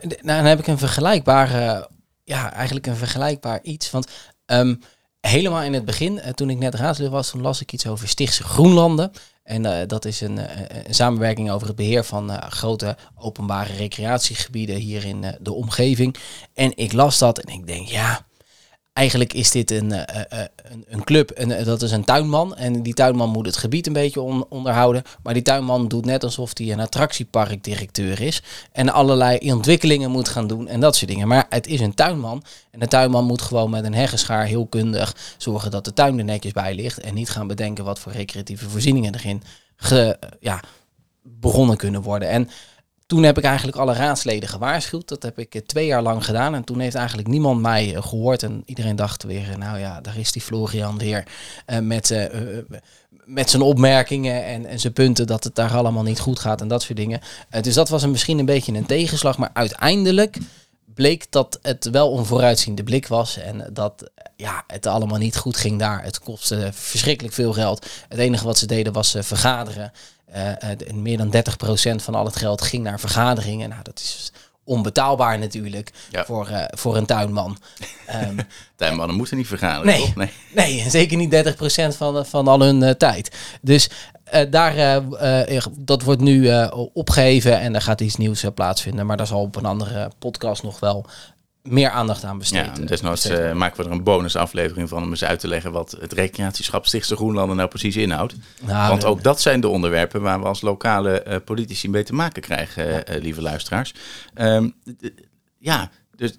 Nou, dan heb ik een vergelijkbare, ja, eigenlijk een vergelijkbaar iets. Want ehm, helemaal in het begin, toen ik net raadslid was, toen las ik iets over Stichtse Groenlanden. En eh, dat is een, eh, een samenwerking over het beheer van eh, grote openbare recreatiegebieden hier in eh, de omgeving. En ik las dat en ik denk, ja, eigenlijk is dit een, eh, eh, een, een club. En eh, dat is een tuinman. En die tuinman moet het gebied een beetje on- onderhouden. Maar die tuinman doet net alsof hij een attractieparkdirecteur is. En allerlei ontwikkelingen moet gaan doen en dat soort dingen. Maar het is een tuinman. En de tuinman moet gewoon met een heggenschaar heel kundig zorgen dat de tuin er netjes bij ligt. En niet gaan bedenken wat voor recreatieve voorzieningen erin ja, begonnen kunnen worden. En toen heb ik eigenlijk alle raadsleden gewaarschuwd. Dat heb ik eh, twee jaar lang gedaan. En toen heeft eigenlijk niemand mij eh, gehoord. En iedereen dacht weer, eh, nou ja, daar is die Florian weer met, met zijn opmerkingen en, en zijn punten dat het daar allemaal niet goed gaat en dat soort dingen. Dus dat was een, misschien een beetje een tegenslag. Maar uiteindelijk bleek dat het wel een vooruitziende blik was. En dat ja, het allemaal niet goed ging daar. Het kostte verschrikkelijk veel geld. Het enige wat ze deden was eh, vergaderen. De- meer dan 30% van al het geld ging naar vergaderingen. Nou, dat is onbetaalbaar natuurlijk Ja. voor, voor een tuinman. Ehm, Tuinmannen moeten niet vergaderen, Nee. toch? Nee. nee, zeker niet 30% van, van al hun tijd. Dus daar, eh, eh, dat wordt nu eh, opgeheven en er gaat iets nieuws eh, plaatsvinden. Maar daar zal op een andere podcast nog wel meer aandacht aan besteed. Ja, eh, desnoods eh, maken we er een bonusaflevering van om eens uit te leggen wat het recreatieschap Stichtse Groenlanden nou precies inhoudt. Nou, Want ook dat zijn de onderwerpen waar we als lokale eh, politici mee te maken krijgen, eh, lieve luisteraars. Ehm, ja, dus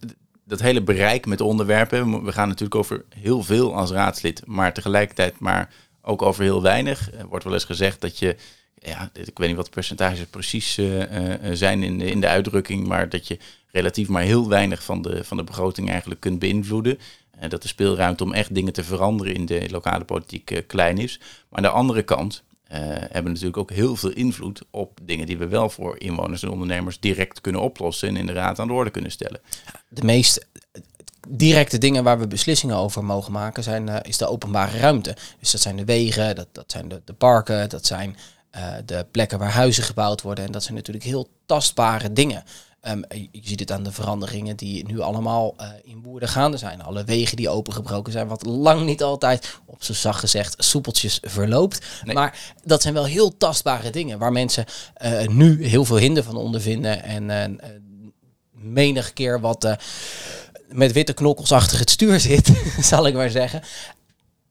dat hele bereik met onderwerpen. We gaan natuurlijk over heel veel als raadslid, maar tegelijkertijd maar ook over heel weinig. Er wordt wel eens gezegd dat je, ja, ik weet niet wat de percentages precies eh, eh, zijn in de, in de uitdrukking, maar dat je relatief maar heel weinig van de, van de begroting eigenlijk kunt beïnvloeden. En dat de speelruimte om echt dingen te veranderen in de lokale politiek eh, klein is. Maar aan de andere kant eh, hebben natuurlijk ook heel veel invloed op dingen die we wel voor inwoners en ondernemers direct kunnen oplossen en in de raad aan de orde kunnen stellen. de meest directe dingen waar we beslissingen over mogen maken zijn, eh, is de openbare ruimte. Dus dat zijn de wegen, dat, dat zijn de, de parken, dat zijn eh, de plekken waar huizen gebouwd worden. En dat zijn natuurlijk heel tastbare dingen. Ehm, je, ziet het aan de veranderingen die nu allemaal eh, in Woerden gaande zijn. Alle wegen die opengebroken zijn, wat lang niet altijd, op z'n zacht gezegd, soepeltjes verloopt. Nee. Maar dat zijn wel heel tastbare dingen waar mensen nu heel veel hinder van ondervinden. En menig keer wat met witte knokkels achter het stuur zit, zal ik maar zeggen.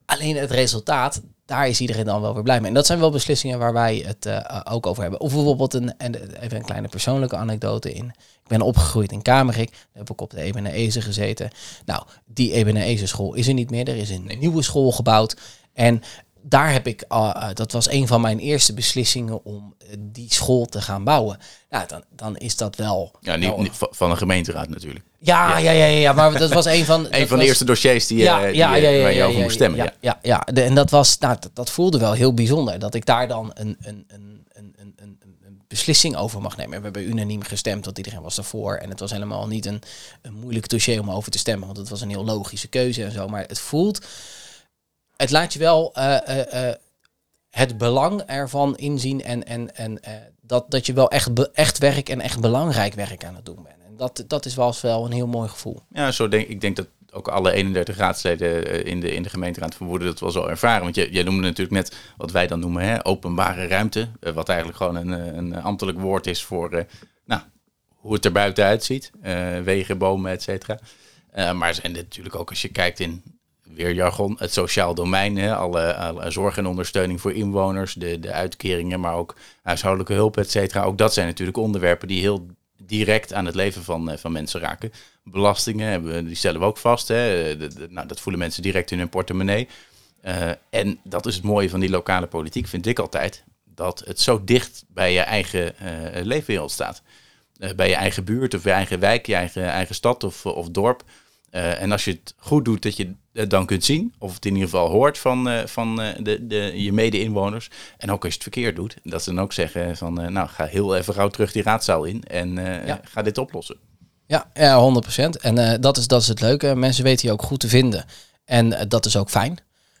Alleen het resultaat, daar is iedereen dan wel weer blij mee. En dat zijn wel beslissingen waar wij het eh, ook over hebben. Of bijvoorbeeld een, en even een kleine persoonlijke anekdote in. Ik ben opgegroeid in Kamerik. Daar heb ik op de Ebenezer gezeten. Nou, die Ebenezer school is er niet meer. Er is een nieuwe school gebouwd. En daar heb ik, eh, eh, dat was een van mijn eerste beslissingen om eh, die school te gaan bouwen. Nou, dan, dan is dat wel... Ja, niet, van- een gemeenteraad natuurlijk. ja, ja, ja, ja, ja, maar dat was een van... Een van de eerste dossiers die, eh, die, eh, waar je over moest stemmen. Ja, Ja, ja, ja. De- en dat was, nou, dat, dat voelde wel heel bijzonder. Dat ik daar dan een, een, een, een, een, een, beslissing over mag nemen. We hebben unaniem gestemd, want iedereen was ervoor. En het was helemaal niet een, een moeilijk dossier om over te stemmen, want het was een heel logische keuze en zo. Maar het voelt, het laat je wel eh, eh, eh, het belang ervan inzien en, en, en dat, dat je wel echt, echt werk en echt belangrijk werk aan het doen bent. En dat, dat is wel, wel een heel mooi gevoel. Ja, zo denk, ik denk dat ook alle 31 raadsleden in de, in de gemeenteraad van Woerden dat wel zo ervaren. Want jij noemde natuurlijk net wat wij dan noemen hè, openbare ruimte. wat eigenlijk gewoon een, een ambtelijk woord is voor nou, hoe het er buiten uitziet. Wegen, bomen, et cetera. Maar zijn dit natuurlijk ook als je kijkt in weer jargon, het sociaal domein. Hè, alle, zorg en ondersteuning voor inwoners, de, de uitkeringen, maar ook huishoudelijke hulp, et cetera. Ook dat zijn natuurlijk onderwerpen die heel direct aan het leven van, eh, van mensen raken. Belastingen, hebben die stellen we ook vast. Hè. Nou, dat voelen mensen direct in hun portemonnee. Eh, en dat is het mooie van die lokale politiek, vind ik altijd. Dat het zo dicht bij je eigen eh, leefwereld staat. Bij je eigen buurt of je eigen wijk, je eigen, eigen stad of, of dorp. Eh, en als je het goed doet, dat je het dan kunt zien. Of het in ieder geval hoort van, eh, van eh, de, de, je mede-inwoners. En ook als je het verkeerd doet. Dat ze dan ook zeggen van, nou ga heel even gauw terug die raadzaal in. En Ja. ga dit oplossen. Ja, ja 100%. En dat, is, dat is het leuke. Mensen weten je ook goed te vinden. En dat is ook fijn.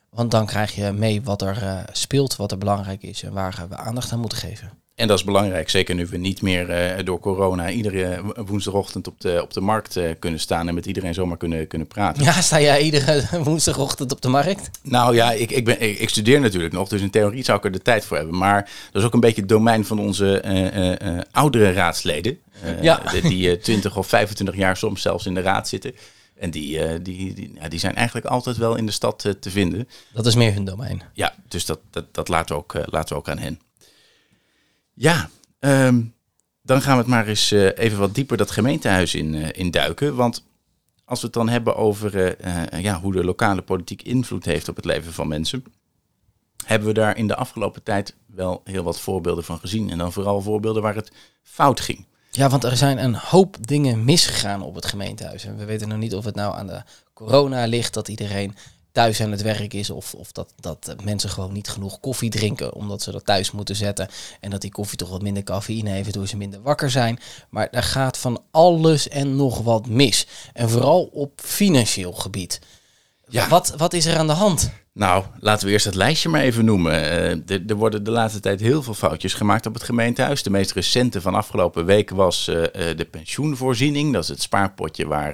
Want dan krijg je mee wat er speelt, wat er belangrijk is en waar we aandacht aan moeten geven. En dat is belangrijk, zeker nu we niet meer eh, door corona iedere woensdagochtend op de, op de markt eh, kunnen staan en met iedereen zomaar kunnen, kunnen praten. Ja, sta jij iedere woensdagochtend op de markt? Nou ja, ik, ik, ben, ik, ik studeer natuurlijk nog, dus in theorie zou ik er de tijd voor hebben. Maar dat is ook een beetje het domein van onze eh, eh, eh, oudere raadsleden. eh, Ja. die eh, 20 of 25 jaar soms zelfs in de raad zitten. En die, eh, die, die, ja, die zijn eigenlijk altijd wel in de stad eh, te vinden. Dat is meer hun domein. Ja, dus dat, dat, dat laten, we ook, eh, laten we ook aan hen. Ja, ehm, dan gaan we het maar eens eh, even wat dieper dat gemeentehuis in, eh, in duiken. Want als we het dan hebben over eh, ja, hoe de lokale politiek invloed heeft op het leven van mensen, hebben we daar in de afgelopen tijd wel heel wat voorbeelden van gezien. En dan vooral voorbeelden waar het fout ging. Ja, want er zijn een hoop dingen misgegaan op het gemeentehuis. En we weten nog niet of het nou aan de corona ligt, dat iedereen thuis aan het werk is. Of, of dat, dat eh, mensen gewoon niet genoeg koffie drinken, omdat ze dat thuis moeten zetten. En dat die koffie toch wat minder cafeïne heeft, waardoor ze minder wakker zijn. Maar er gaat van alles en nog wat mis. En vooral op financieel gebied. Ja. Wat, wat is er aan de hand? Nou, laten we eerst het lijstje maar even noemen. Eh, er- worden de laatste tijd heel veel foutjes gemaakt op het gemeentehuis. De meest recente van afgelopen week was eh, de pensioenvoorziening. Dat is het spaarpotje waar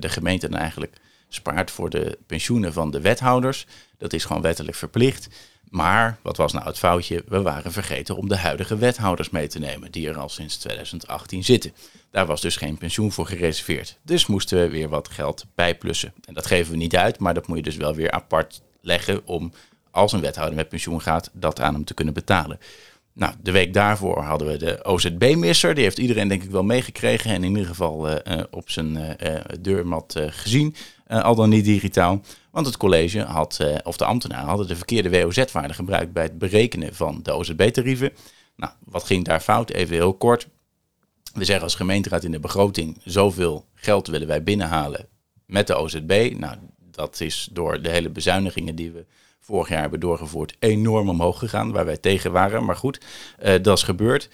de gemeente dan eigenlijk spaart voor de pensioenen van de wethouders. Dat is gewoon wettelijk verplicht. Maar wat was nou het foutje? We waren vergeten om de huidige wethouders mee te nemen, die er al sinds 2018 zitten. Daar was dus geen pensioen voor gereserveerd. Dus moesten we weer wat geld bijplussen. En dat geven we niet uit, maar dat moet je dus wel weer apart leggen om, als een wethouder met pensioen gaat, dat aan hem te kunnen betalen. Nou, de week daarvoor hadden we de OZB-misser. Die heeft iedereen denk ik wel meegekregen en in ieder geval eh, eh, op zijn eh, deurmat gezien. Eh, al dan niet digitaal. Want het college had, eh, of de ambtenaren hadden de verkeerde WOZ-waarde gebruikt bij het berekenen van de OZB-tarieven. Nou, wat ging daar fout? Even heel kort. We zeggen als gemeenteraad in de begroting, zoveel geld willen wij binnenhalen met de OZB. Nou, dat is door de hele bezuinigingen die we vorig jaar hebben doorgevoerd enorm omhoog gegaan, waar wij tegen waren. Maar goed, eh, dat is gebeurd.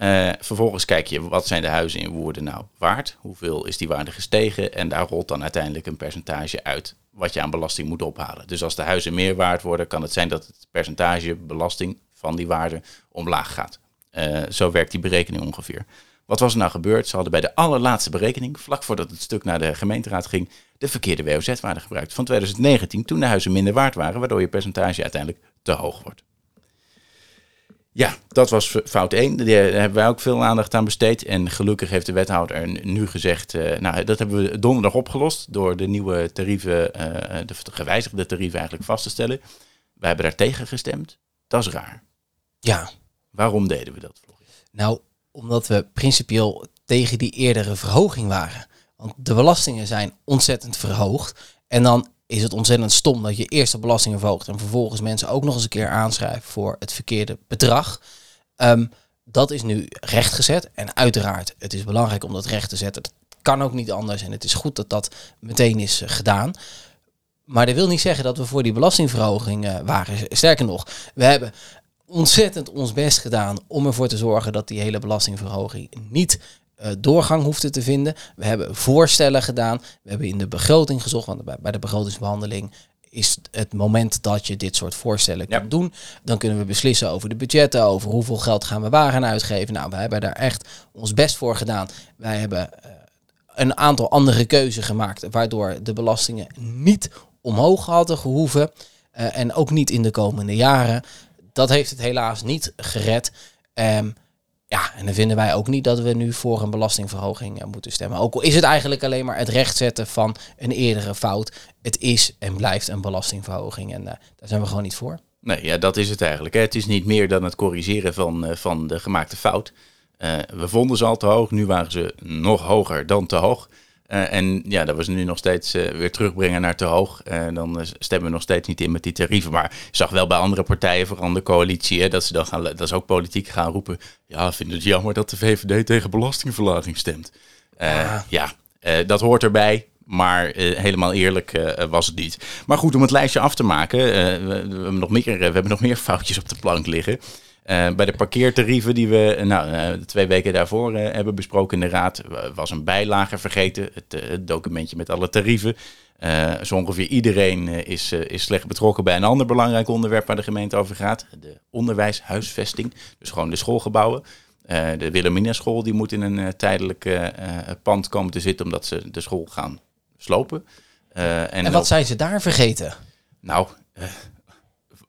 Eh, vervolgens kijk je, wat zijn de huizen in Woerden nou waard? Hoeveel is die waarde gestegen? En daar rolt dan uiteindelijk een percentage uit wat je aan belasting moet ophalen. Dus als de huizen meer waard worden, kan het zijn dat het percentage belasting van die waarde omlaag gaat. Eh, zo werkt die berekening ongeveer. Wat was er nou gebeurd? Ze hadden bij de allerlaatste berekening, vlak voordat het stuk naar de gemeenteraad ging, de verkeerde WOZ-waarde gebruikt van 2019, toen de huizen minder waard waren, waardoor je percentage uiteindelijk te hoog wordt. Ja, dat was fout 1. Daar hebben wij ook veel aandacht aan besteed. En gelukkig heeft de wethouder nu gezegd, eh, nou dat hebben we donderdag opgelost door de nieuwe tarieven, eh, de gewijzigde tarieven eigenlijk vast te stellen. Wij hebben daar tegen gestemd. Dat is raar. Ja, Waarom deden we dat? Nou, omdat we principieel tegen die eerdere verhoging waren. Want de belastingen zijn ontzettend verhoogd. En dan is het ontzettend stom dat je eerst de belastingen verhoogt en vervolgens mensen ook nog eens een keer aanschrijven voor het verkeerde bedrag. Ehm, dat is nu rechtgezet. En uiteraard, het is belangrijk om dat recht te zetten. Dat kan ook niet anders. En het is goed dat dat meteen is eh, gedaan. Maar dat wil niet zeggen dat we voor die belastingverhoging eh, waren. Sterker nog, we hebben ontzettend ons best gedaan om ervoor te zorgen dat die hele belastingverhoging niet doorgang hoefde te vinden. We hebben voorstellen gedaan. We hebben in de begroting gezocht, want bij, de begrotingsbehandeling is het moment dat je dit soort voorstellen Ja. kunt doen. Dan kunnen we beslissen over de budgetten, over hoeveel geld gaan we waar gaan uitgeven. Nou, we hebben daar echt ons best voor gedaan. Wij hebben eh, een aantal andere keuzes gemaakt, waardoor de belastingen niet omhoog hadden gehoeven. eh, en ook niet in de komende jaren. Dat heeft het helaas niet gered. Ehm, Ja, en dan vinden wij ook niet dat we nu voor een belastingverhoging eh, moeten stemmen. Ook al is het eigenlijk alleen maar het rechtzetten van een eerdere fout. Het is en blijft een belastingverhoging en eh, daar zijn we gewoon niet voor. Nee, ja, dat is het eigenlijk. Hè. Het is niet meer dan het corrigeren van, eh, van de gemaakte fout. We vonden ze al te hoog, nu waren ze nog hoger dan te hoog. Eh, en ja, dat we ze nu nog steeds eh, weer terugbrengen naar te hoog. En dan eh, stemmen we nog steeds niet in met die tarieven. Maar je zag wel bij andere partijen, vooral de coalitie, hè, dat ze dan gaan, dat is ook politiek gaan roepen. Ja, vinden het jammer dat de VVD tegen belastingverlaging stemt. Ja, dat hoort erbij. Maar helemaal eerlijk was het niet. Maar goed, om het lijstje af te maken. we hebben nog meer, we hebben nog meer foutjes op de plank liggen. Eh, bij de parkeertarieven die we eh, nou, eh, twee weken daarvoor hebben besproken in de Raad, was een bijlage vergeten. Het, het documentje met alle tarieven. Eh, zo ongeveer iedereen is, is slecht betrokken bij een ander belangrijk onderwerp waar de gemeente over gaat. De onderwijshuisvesting, dus gewoon de schoolgebouwen. De Wilhelmina school die moet in een tijdelijk pand komen te zitten omdat ze de school gaan slopen. En En wat ook- zijn ze daar vergeten? nou,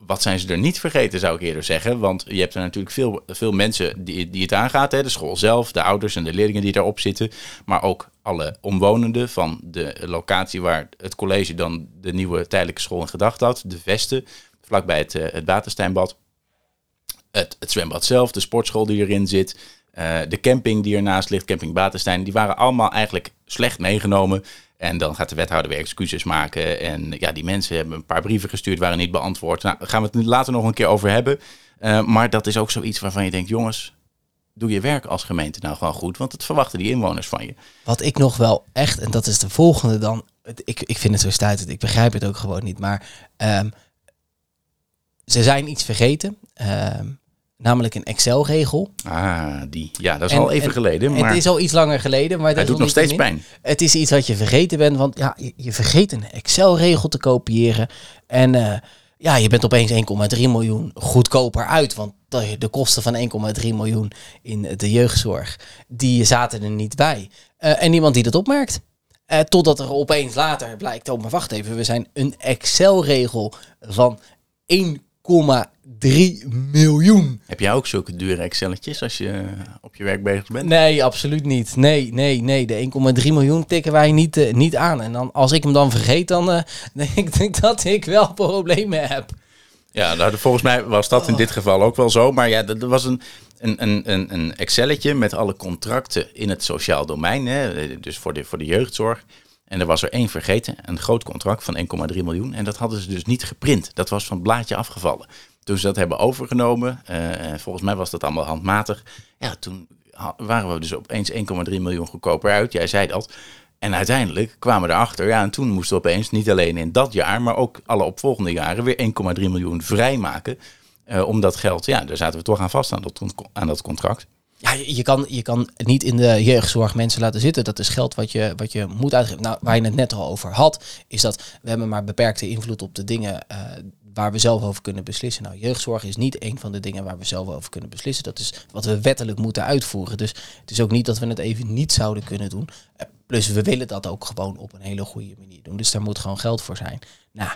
wat zijn ze er niet vergeten, zou ik eerder zeggen. Want je hebt er natuurlijk veel, veel mensen die, die het aangaat. Hè? De school zelf, de ouders en de leerlingen die daarop zitten. Maar ook alle omwonenden van de locatie waar het college dan de nieuwe tijdelijke school in gedachten had. De Vesten, vlakbij het, eh, het. Het, het zwembad zelf, de sportschool die erin zit. eh, de camping die ernaast ligt, camping Batenstein. Die waren allemaal eigenlijk slecht meegenomen. En dan gaat de wethouder weer excuses maken. En ja, die mensen hebben een paar brieven gestuurd, waren niet beantwoord. Nou, daar gaan we het later nog een keer over hebben. Eh, maar dat is ook zoiets waarvan je denkt, jongens, doe je werk als gemeente nou gewoon goed. Want het verwachten die inwoners van je. Wat ik nog wel echt, en dat is de volgende dan. Ik, ik vind het zo stuitend, ik begrijp het ook gewoon niet. Maar ehm, ze zijn iets vergeten. ehm, namelijk een Excel-regel. Ah, die. Ja, dat is En- al even en geleden. Maar Het is al iets langer geleden, maar hij doet nog steeds pijn. Het is iets wat je vergeten bent, want ja, je, je vergeet een Excel-regel te kopiëren. En eh, ja, je bent opeens 1,3 miljoen goedkoper uit. Want de, de kosten van 1,3 miljoen in de jeugdzorg, die zaten er niet bij. Eh, en niemand die dat opmerkt. Eh, totdat er opeens later blijkt, oh maar wacht even, we zijn een Excel-regel van 1,3 miljoen. Heb jij ook zulke dure Excelletjes als je op je werk bezig bent? Nee, absoluut niet. Nee, nee, nee. De 1,3 miljoen tikken wij niet, eh, niet aan. En dan, als ik hem dan vergeet, dan eh, denk ik dat ik wel problemen heb. Ja, nou, volgens mij was dat in dit geval ook wel zo. Maar ja, er er was een, een, een, een, een Excelletje met alle contracten in het sociaal domein. Hè, dus voor de, voor de jeugdzorg. En er was er één vergeten, een groot contract van 1,3 miljoen. En dat hadden ze dus niet geprint. Dat was van het blaadje afgevallen. Toen ze dat hebben overgenomen, eh, volgens mij was dat allemaal handmatig. Ja, toen waren we dus opeens 1,3 miljoen goedkoper uit. Jij zei dat. En uiteindelijk kwamen we erachter, ja, en toen moesten we opeens niet alleen in dat jaar, maar ook alle opvolgende jaren weer 1,3 miljoen vrijmaken. Eh, om dat geld, ja, daar zaten we toch aan vast aan dat, aan dat contract. Ja, je kan, je kan niet in de jeugdzorg mensen laten zitten. Dat is geld wat je, wat je moet uitgeven. Nou, waar je het net al over had, is dat we hebben maar beperkte invloed op de dingen eh, waar we zelf over kunnen beslissen. Nou, jeugdzorg is niet een van de dingen waar we zelf over kunnen beslissen. Dat is wat we wettelijk moeten uitvoeren. Dus het is ook niet dat we het even niet zouden kunnen doen. Eh, plus, we willen dat ook gewoon op een hele goede manier doen. Dus daar moet gewoon geld voor zijn. Nou,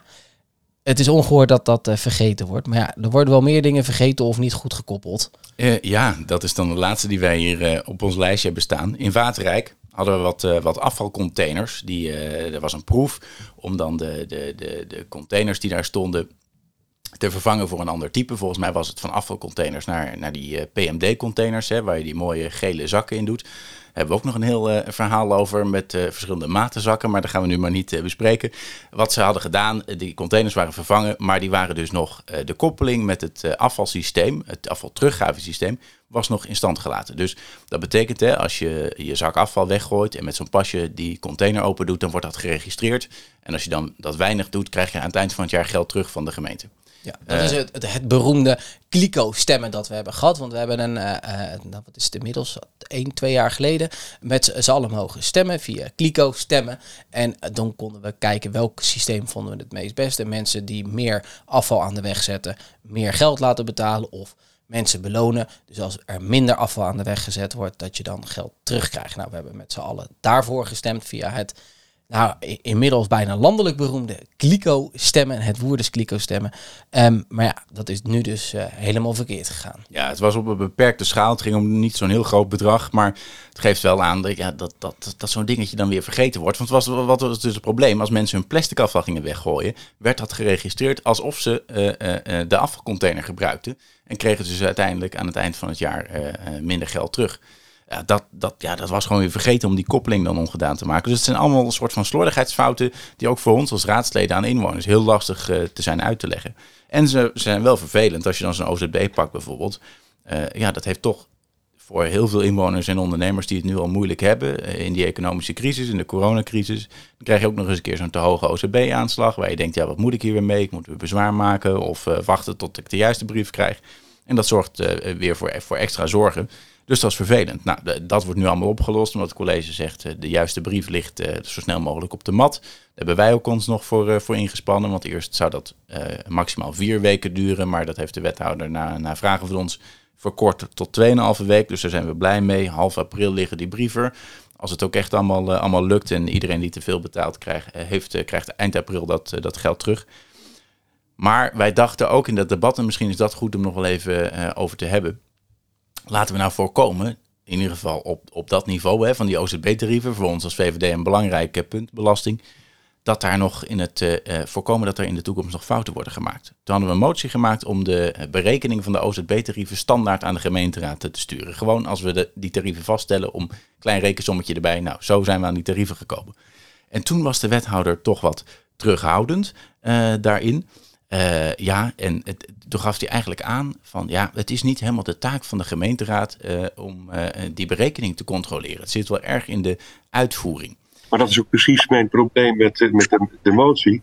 het is ongehoord dat dat eh, vergeten wordt. Maar ja, er worden wel meer dingen vergeten of niet goed gekoppeld. Eh, ja, dat is dan de laatste die wij hier eh, op ons lijstje hebben staan. In Waterrijk hadden we wat, wat afvalcontainers. Die, er was een proef om dan de, de, de, de containers die daar stonden te vervangen voor een ander type. Volgens mij was het van afvalcontainers naar, naar die PMD-containers, waar je die mooie gele zakken in doet. Daar hebben we ook nog een heel eh, verhaal over met eh, verschillende maten zakken, maar dat gaan we nu maar niet eh, bespreken. Wat ze hadden gedaan, die containers waren vervangen, maar die waren dus nog de koppeling met het afvalsysteem, het afvalteruggavesysteem, was nog in stand gelaten. Dus dat betekent, hè, als je je zak afval weggooit en met zo'n pasje die container open doet, dan wordt dat geregistreerd. En als je dan dat weinig doet, krijg je aan het eind van het jaar geld terug van de gemeente. Ja, dat is het, het, beroemde kliko-stemmen dat we hebben gehad. Want we hebben een, eh, eh, nou, wat is het inmiddels, één, twee jaar geleden, met z'n allen mogen stemmen via kliko-stemmen. En eh, dan konden we kijken welk systeem vonden we het meest beste. Mensen die meer afval aan de weg zetten, meer geld laten betalen of mensen belonen. Dus als er minder afval aan de weg gezet wordt, dat je dan geld terugkrijgt. Nou, we hebben met z'n allen daarvoor gestemd via het nou, inmiddels bijna landelijk beroemde Kliko-stemmen. Het woord is Kliko-stemmen. Ehm, maar ja, dat is nu dus eh, helemaal verkeerd gegaan. Ja, het was op een beperkte schaal. Het ging om niet zo'n heel groot bedrag. Maar het geeft wel aan dat, ja, dat, dat, dat zo'n dingetje dan weer vergeten wordt. Want was, wat was dus het probleem? Als mensen hun plastic afval gingen weggooien, werd dat geregistreerd alsof ze eh, eh, de afvalcontainer gebruikten. En kregen ze uiteindelijk aan het eind van het jaar minder geld terug. Ja dat, dat, ja, dat was gewoon weer vergeten om die koppeling dan ongedaan te maken. Dus het zijn allemaal een soort van slordigheidsfouten die ook voor ons als raadsleden aan inwoners heel lastig eh, te zijn uit te leggen. En ze, zijn wel vervelend als je dan zo'n OZB pakt bijvoorbeeld. Eh, ja, dat heeft toch voor heel veel inwoners en ondernemers die het nu al moeilijk hebben eh, in die economische crisis, in de coronacrisis, dan krijg je ook nog eens een keer zo'n te hoge OZB-aanslag waar je denkt, ja, wat moet ik hier weer mee? Ik moet weer bezwaar maken of wachten tot ik de juiste brief krijg. En dat zorgt weer voor, voor extra zorgen. Dus dat is vervelend. Nou, dat wordt nu allemaal opgelost, omdat het college zegt, eh, de juiste brief ligt eh, zo snel mogelijk op de mat. Daar hebben wij ook ons nog voor, eh, voor ingespannen, want eerst zou dat maximaal vier weken duren, maar dat heeft de wethouder na, na vragen van ons verkort tot 2,5 week. Dus daar zijn we blij mee. Half april liggen die brieven. Als het ook echt allemaal, allemaal lukt en iedereen die te veel betaald krijgt, heeft, krijgt eind april dat, dat geld terug. Maar wij dachten ook in dat debat, en misschien is dat goed om nog wel even over te hebben. Laten we nou voorkomen, in ieder geval op, op dat niveau hè, van die OZB-tarieven, voor ons als VVD een belangrijk eh, punt, belasting, dat daar nog in het eh, eh, voorkomen dat er in de toekomst nog fouten worden gemaakt. Toen hadden we een motie gemaakt om de berekening van de OZB-tarieven standaard aan de gemeenteraad te sturen. Gewoon als we de, die tarieven vaststellen om een klein rekensommetje erbij. Nou, zo zijn we aan die tarieven gekomen. En toen was de wethouder toch wat terughoudend eh, daarin. Eh, ja, en het, toen gaf hij eigenlijk aan van ja, het is niet helemaal de taak van de gemeenteraad eh, om eh, die berekening te controleren. Het zit wel erg in de uitvoering. Maar dat is ook precies mijn probleem met, met de, de motie.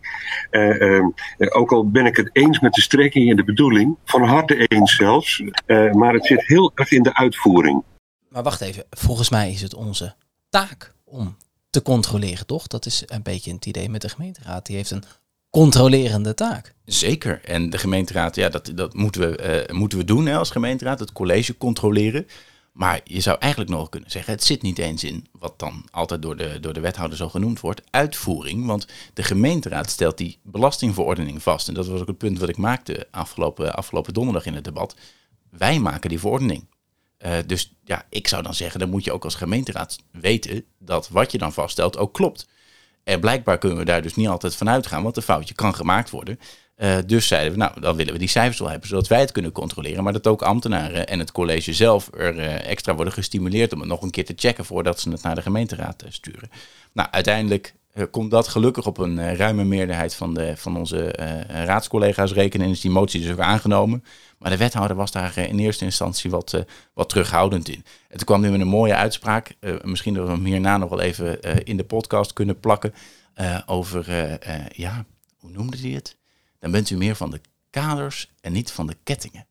Eh, ehm, eh, ook al ben ik het eens met de strekking en de bedoeling, van harte eens zelfs, eh, maar het zit heel erg in de uitvoering. Maar wacht even, volgens mij is het onze taak om te controleren, toch? Dat is een beetje het idee met de gemeenteraad. Die heeft een controlerende taak. Zeker. En de gemeenteraad, ja, dat, dat moeten, we, eh, moeten we doen hè, als gemeenteraad, het college controleren. Maar je zou eigenlijk nog kunnen zeggen, het zit niet eens in wat dan altijd door de, door de wethouder zo genoemd wordt, uitvoering. Want de gemeenteraad stelt die belastingverordening vast. En dat was ook het punt wat ik maakte afgelopen, afgelopen donderdag in het debat. Wij maken die verordening. Eh, dus ja, ik zou dan zeggen, dan moet je ook als gemeenteraad weten dat wat je dan vaststelt ook klopt. En blijkbaar kunnen we daar dus niet altijd van uitgaan, want een foutje kan gemaakt worden. Eh, dus zeiden we, nou, dan willen we die cijfers wel hebben, zodat wij het kunnen controleren. Maar dat ook ambtenaren en het college zelf er eh, extra worden gestimuleerd om het nog een keer te checken voordat ze het naar de gemeenteraad eh, sturen. Nou, uiteindelijk komt dat gelukkig op een ruime meerderheid van, de, van onze raadscollega's rekenen en is die motie dus ook aangenomen. Maar de wethouder was daar eh, in eerste instantie wat, eh, wat terughoudend in. En toen kwam hij met een mooie uitspraak. eh, misschien dat we hem hierna nog wel even eh, in de podcast kunnen plakken. eh, over, eh, eh, ja, hoe noemde hij het? Dan bent u meer van de kaders en niet van de kettingen.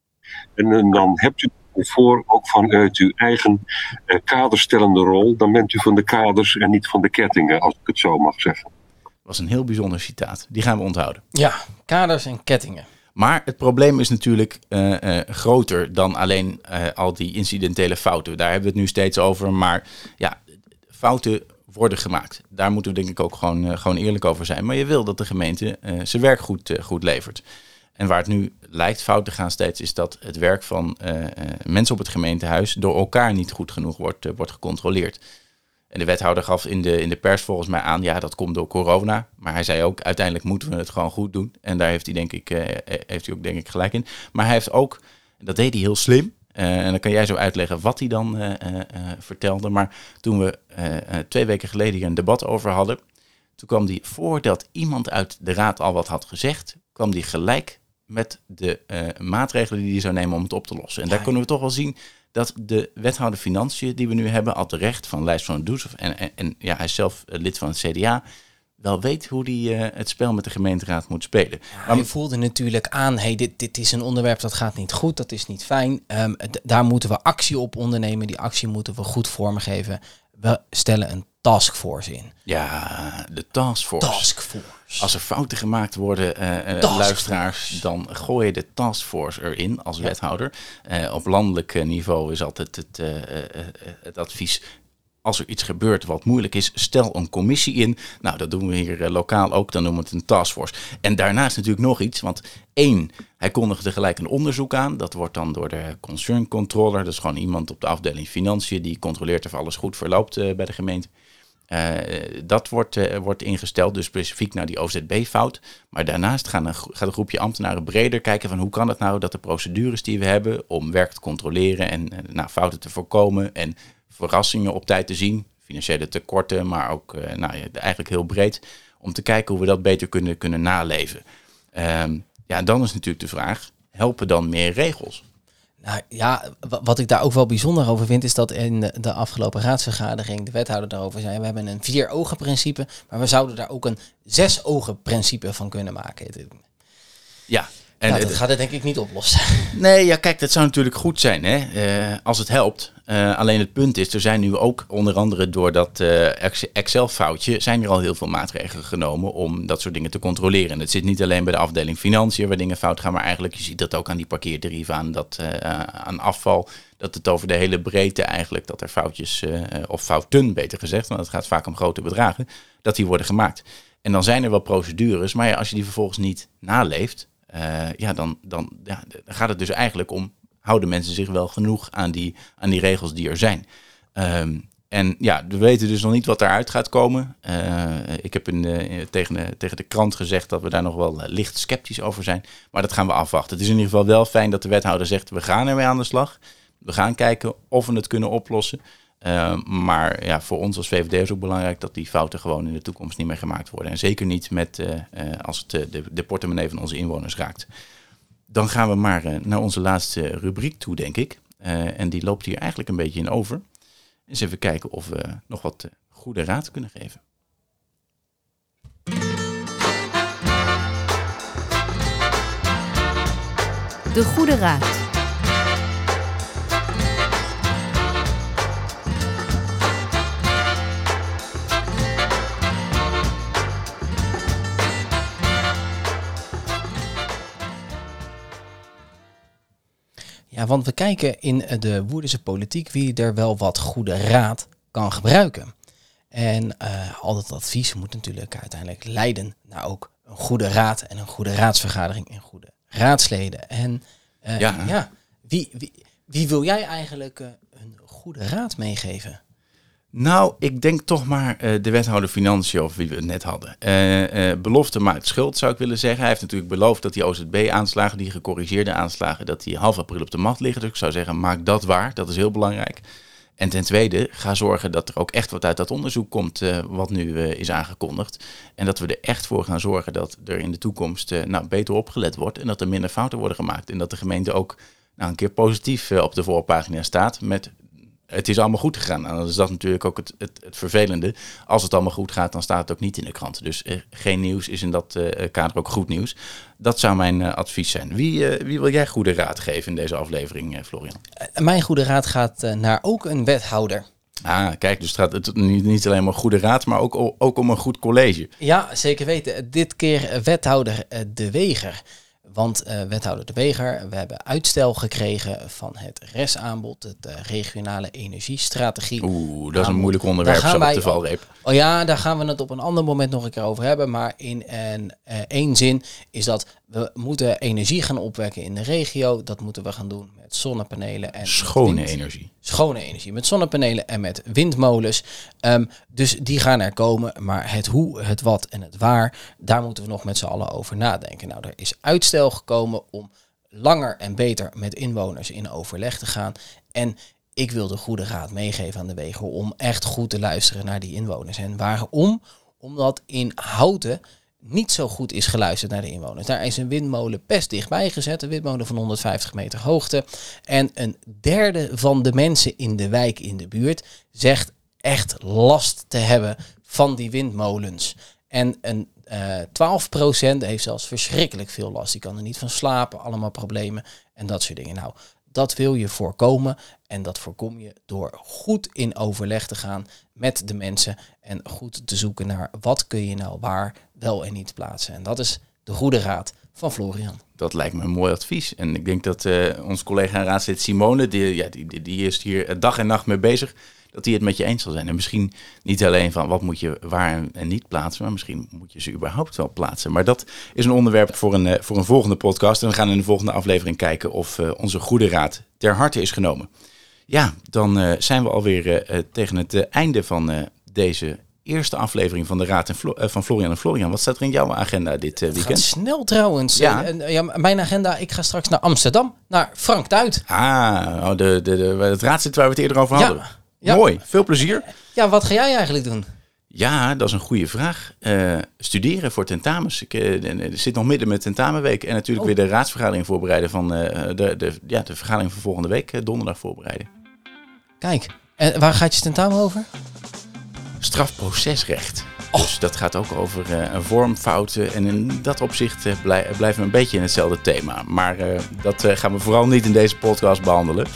En, dan hebt u voor ook vanuit uw eigen eh, kaderstellende rol, dan bent u van de kaders en niet van de kettingen, als ik het zo mag zeggen. Dat was een heel bijzonder citaat. Die gaan we onthouden. Ja, kaders en kettingen. Maar het probleem is natuurlijk eh, eh, groter dan alleen eh, al die incidentele fouten. Daar hebben we het nu steeds over. Maar ja, fouten worden gemaakt. Daar moeten we denk ik ook gewoon, gewoon eerlijk over zijn. Maar je wil dat de gemeente zijn werk goed, goed levert. En waar het nu lijkt fout te gaan steeds, is dat het werk van mensen op het gemeentehuis door elkaar niet goed genoeg wordt, wordt gecontroleerd. En de wethouder gaf in de, in de pers volgens mij aan, ja, dat komt door corona. Maar hij zei ook, uiteindelijk moeten we het gewoon goed doen. En daar heeft hij denk ik, eh, heeft hij ook denk ik gelijk in. Maar hij heeft ook, dat deed hij heel slim. eh, en dan kan jij zo uitleggen wat hij dan eh, eh, eh, vertelde. Maar toen we eh, eh, twee weken geleden hier een debat over hadden, toen kwam hij voordat iemand uit de raad al wat had gezegd, kwam hij gelijk met de eh, maatregelen die hij zou nemen om het op te lossen. En daar kunnen we toch wel zien dat de wethouder Financiën die we nu hebben, al terecht van Lijst van Does, en, en, en ja, hij is zelf eh, lid van het CDA, wel weet hoe hij eh, het spel met de gemeenteraad moet spelen. Maar je voelde natuurlijk aan, hey, dit, dit is een onderwerp dat gaat niet goed, dat is niet fijn. Ehm, daar moeten we actie op ondernemen. Die actie moeten we goed vormgeven. We stellen een taskforce in. Ja, de taskforce. Taskforce. Als er fouten gemaakt worden, eh, eh, luisteraars, dan gooi je de taskforce erin als wethouder. Eh, op landelijk niveau is altijd het, het advies als er iets gebeurt wat moeilijk is, stel een commissie in. Nou, dat doen we hier lokaal ook, dan noemen we het een taskforce. En daarnaast natuurlijk nog iets, want één, hij kondigde gelijk een onderzoek aan. Dat wordt dan door de concern controller, dat is gewoon iemand op de afdeling financiën, die controleert of alles goed verloopt bij de gemeente. Uh, dat wordt, uh, wordt ingesteld, dus specifiek naar die OZB-fout. Maar daarnaast gaan een, gaat een groepje ambtenaren breder kijken van hoe kan het nou dat de procedures die we hebben om werk te controleren en uh, nou, fouten te voorkomen en verrassingen op tijd te zien, financiële tekorten, maar ook nou, eigenlijk heel breed, om te kijken hoe we dat beter kunnen, kunnen naleven. Ehm, ja, dan is natuurlijk de vraag, helpen dan meer regels? Nou ja, wat ik daar ook wel bijzonder over vind, is dat in de afgelopen raadsvergadering de wethouder daarover zei: we hebben een vier ogen principe, maar we zouden daar ook een zes ogen principe van kunnen maken. Ja. En dat gaat het denk ik niet oplossen. Nee, ja, kijk, dat zou natuurlijk goed zijn hè, uh, als het helpt. Uh, alleen het punt is, er zijn nu ook onder andere door dat uh, Excel-foutje, zijn er al heel veel maatregelen genomen om dat soort dingen te controleren. En het zit niet alleen bij de afdeling financiën waar dingen fout gaan, maar eigenlijk, je ziet dat ook aan die parkeertarieven, aan, dat, aan afval, dat het over de hele breedte eigenlijk, dat er foutjes, of fouten beter gezegd, want het gaat vaak om grote bedragen, dat die worden gemaakt. En dan zijn er wel procedures, maar ja, als je die vervolgens niet naleeft, uh, ja, dan, dan, ja, gaat het dus eigenlijk om, houden mensen zich wel genoeg aan die, aan die regels die er zijn? Um, en ja, we weten dus nog niet wat eruit gaat komen. Uh, ik heb in, uh, tegen, de, tegen de krant gezegd dat we daar nog wel licht sceptisch over zijn. Maar dat gaan we afwachten. Het is in ieder geval wel fijn dat de wethouder zegt, we gaan ermee aan de slag. We gaan kijken of we het kunnen oplossen. Uh, maar ja, voor ons als VVD is ook belangrijk dat die fouten gewoon in de toekomst niet meer gemaakt worden. En zeker niet met, uh, uh, als het de, de, portemonnee van onze inwoners raakt. Dan gaan we maar naar onze laatste rubriek toe, denk ik. en die loopt hier eigenlijk een beetje in over. Eens even kijken of we nog wat goede raad kunnen geven. De Goede Raad. Ja, want we kijken in de Woerdense politiek wie er wel wat goede raad kan gebruiken. En uh, al dat advies moet natuurlijk uiteindelijk leiden naar ook een goede raad en een goede raadsvergadering en goede raadsleden. En uh, ja. ja, wie, wie, wie wil jij eigenlijk uh, een goede raad meegeven? Nou, ik denk toch maar uh, de wethouder Financiën, of wie we het net hadden. Uh, belofte maakt schuld, zou ik willen zeggen. Hij heeft natuurlijk beloofd dat die OZB-aanslagen, die gecorrigeerde aanslagen, dat die half april op de mat liggen. Dus ik zou zeggen, maak dat waar. Dat is heel belangrijk. En ten tweede, ga zorgen dat er ook echt wat uit dat onderzoek komt, wat nu is aangekondigd. En dat we er echt voor gaan zorgen dat er in de toekomst nou, beter opgelet wordt en dat er minder fouten worden gemaakt. En dat de gemeente ook nou, een keer positief op de voorpagina staat met het is allemaal goed gegaan. En dan is dat natuurlijk ook het, het, het, vervelende. Als het allemaal goed gaat, dan staat het ook niet in de krant. Dus eh, geen nieuws is in dat uh, kader ook goed nieuws. Dat zou mijn uh, advies zijn. Wie, wie wil jij goede raad geven in deze aflevering, Florian? mijn goede raad gaat naar ook een wethouder. Ah, kijk, dus het gaat niet alleen maar goede raad, maar ook, ook om een goed college. Ja, zeker weten. Dit keer wethouder De Weger. Want uh, wethouder De Weger, we hebben uitstel gekregen van het RES-aanbod, het uh, regionale energiestrategie. Oeh, dat is een moeilijk onderwerp zo op de valreep. Oh ja, daar gaan we het op een ander moment nog een keer over hebben. Maar in een, uh, één zin is dat we moeten energie gaan opwekken in de regio. Dat moeten we gaan doen met zonnepanelen en schone energie. Schone energie met zonnepanelen en met windmolens. Um, dus die gaan er komen. Maar het hoe, het wat en het waar, daar moeten we nog met z'n allen over nadenken. Nou, er is uitstel gekomen om langer en beter met inwoners in overleg te gaan. En ik wil de goede raad meegeven aan de wegen om echt goed te luisteren naar die inwoners. En waarom? Omdat in Houten niet zo goed is geluisterd naar de inwoners. Daar is een windmolen best dichtbij gezet, een windmolen van 150 meter hoogte. En een derde van de mensen in de wijk in de buurt zegt echt last te hebben van die windmolens. En een uh, eh, 12% heeft zelfs verschrikkelijk veel last. Die kan er niet van slapen, allemaal problemen en dat soort dingen. Nou, dat wil je voorkomen en dat voorkom je door goed in overleg te gaan met de mensen en goed te zoeken naar wat kun je nou waar wel en niet plaatsen. En dat is de goede raad van Florian. Dat lijkt me een mooi advies. En ik denk dat uh, ons collega raadslid Simone, die, ja, die, die is hier dag en nacht mee bezig. dat hij het met je eens zal zijn. En misschien niet alleen van wat moet je waar en- en niet plaatsen, maar misschien moet je ze überhaupt wel plaatsen. Maar dat is een onderwerp voor een, eh, voor een volgende podcast. En we gaan in de volgende aflevering kijken of eh, onze goede raad ter harte is genomen. Ja, dan eh, zijn we alweer eh, eh, tegen het eh, einde van eh, deze eerste aflevering van de Raad en Flo- eh, van Florian en Florian. Wat staat er in jouw agenda dit eh, Het gaat weekend? snel trouwens. Ja. En, en, ja, mijn agenda, ik ga straks naar Amsterdam, naar Frank Duit. Ah, oh, de, de, de, het raadslid waar we het eerder over Ja, hadden. ja. Mooi, veel plezier. Ja, wat ga jij eigenlijk doen? Ja, dat is een goede vraag. Eh, studeren voor tentamens. Ik eh, zit nog midden met tentamenweek. En natuurlijk Oh. weer de raadsvergadering voorbereiden van eh, de, de, ja, de vergadering van volgende week, eh, donderdag voorbereiden. Kijk, en waar gaat je tentamen over? Strafprocesrecht. Dus dat gaat ook over eh, vormfouten. En in dat opzicht eh, blij- blijven we een beetje in hetzelfde thema. Maar eh, dat eh, gaan we vooral niet in deze podcast behandelen.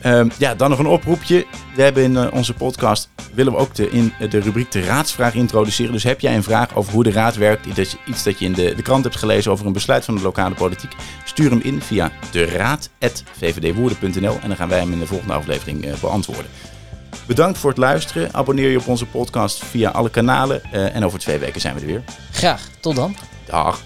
Ehm, ja, dan nog een oproepje. We hebben in eh, onze podcast willen we ook de, in, de rubriek de raadsvraag introduceren. Dus heb jij een vraag over hoe de raad werkt, iets dat je, iets dat je in de, de krant hebt gelezen over een besluit van de lokale politiek, stuur hem in via deraad.vvdwoerden.nl en dan gaan wij hem in de volgende aflevering eh, beantwoorden. Bedankt voor het luisteren. Abonneer je op onze podcast via alle kanalen. eh, en over twee weken zijn we er weer. Graag, tot dan. Dag.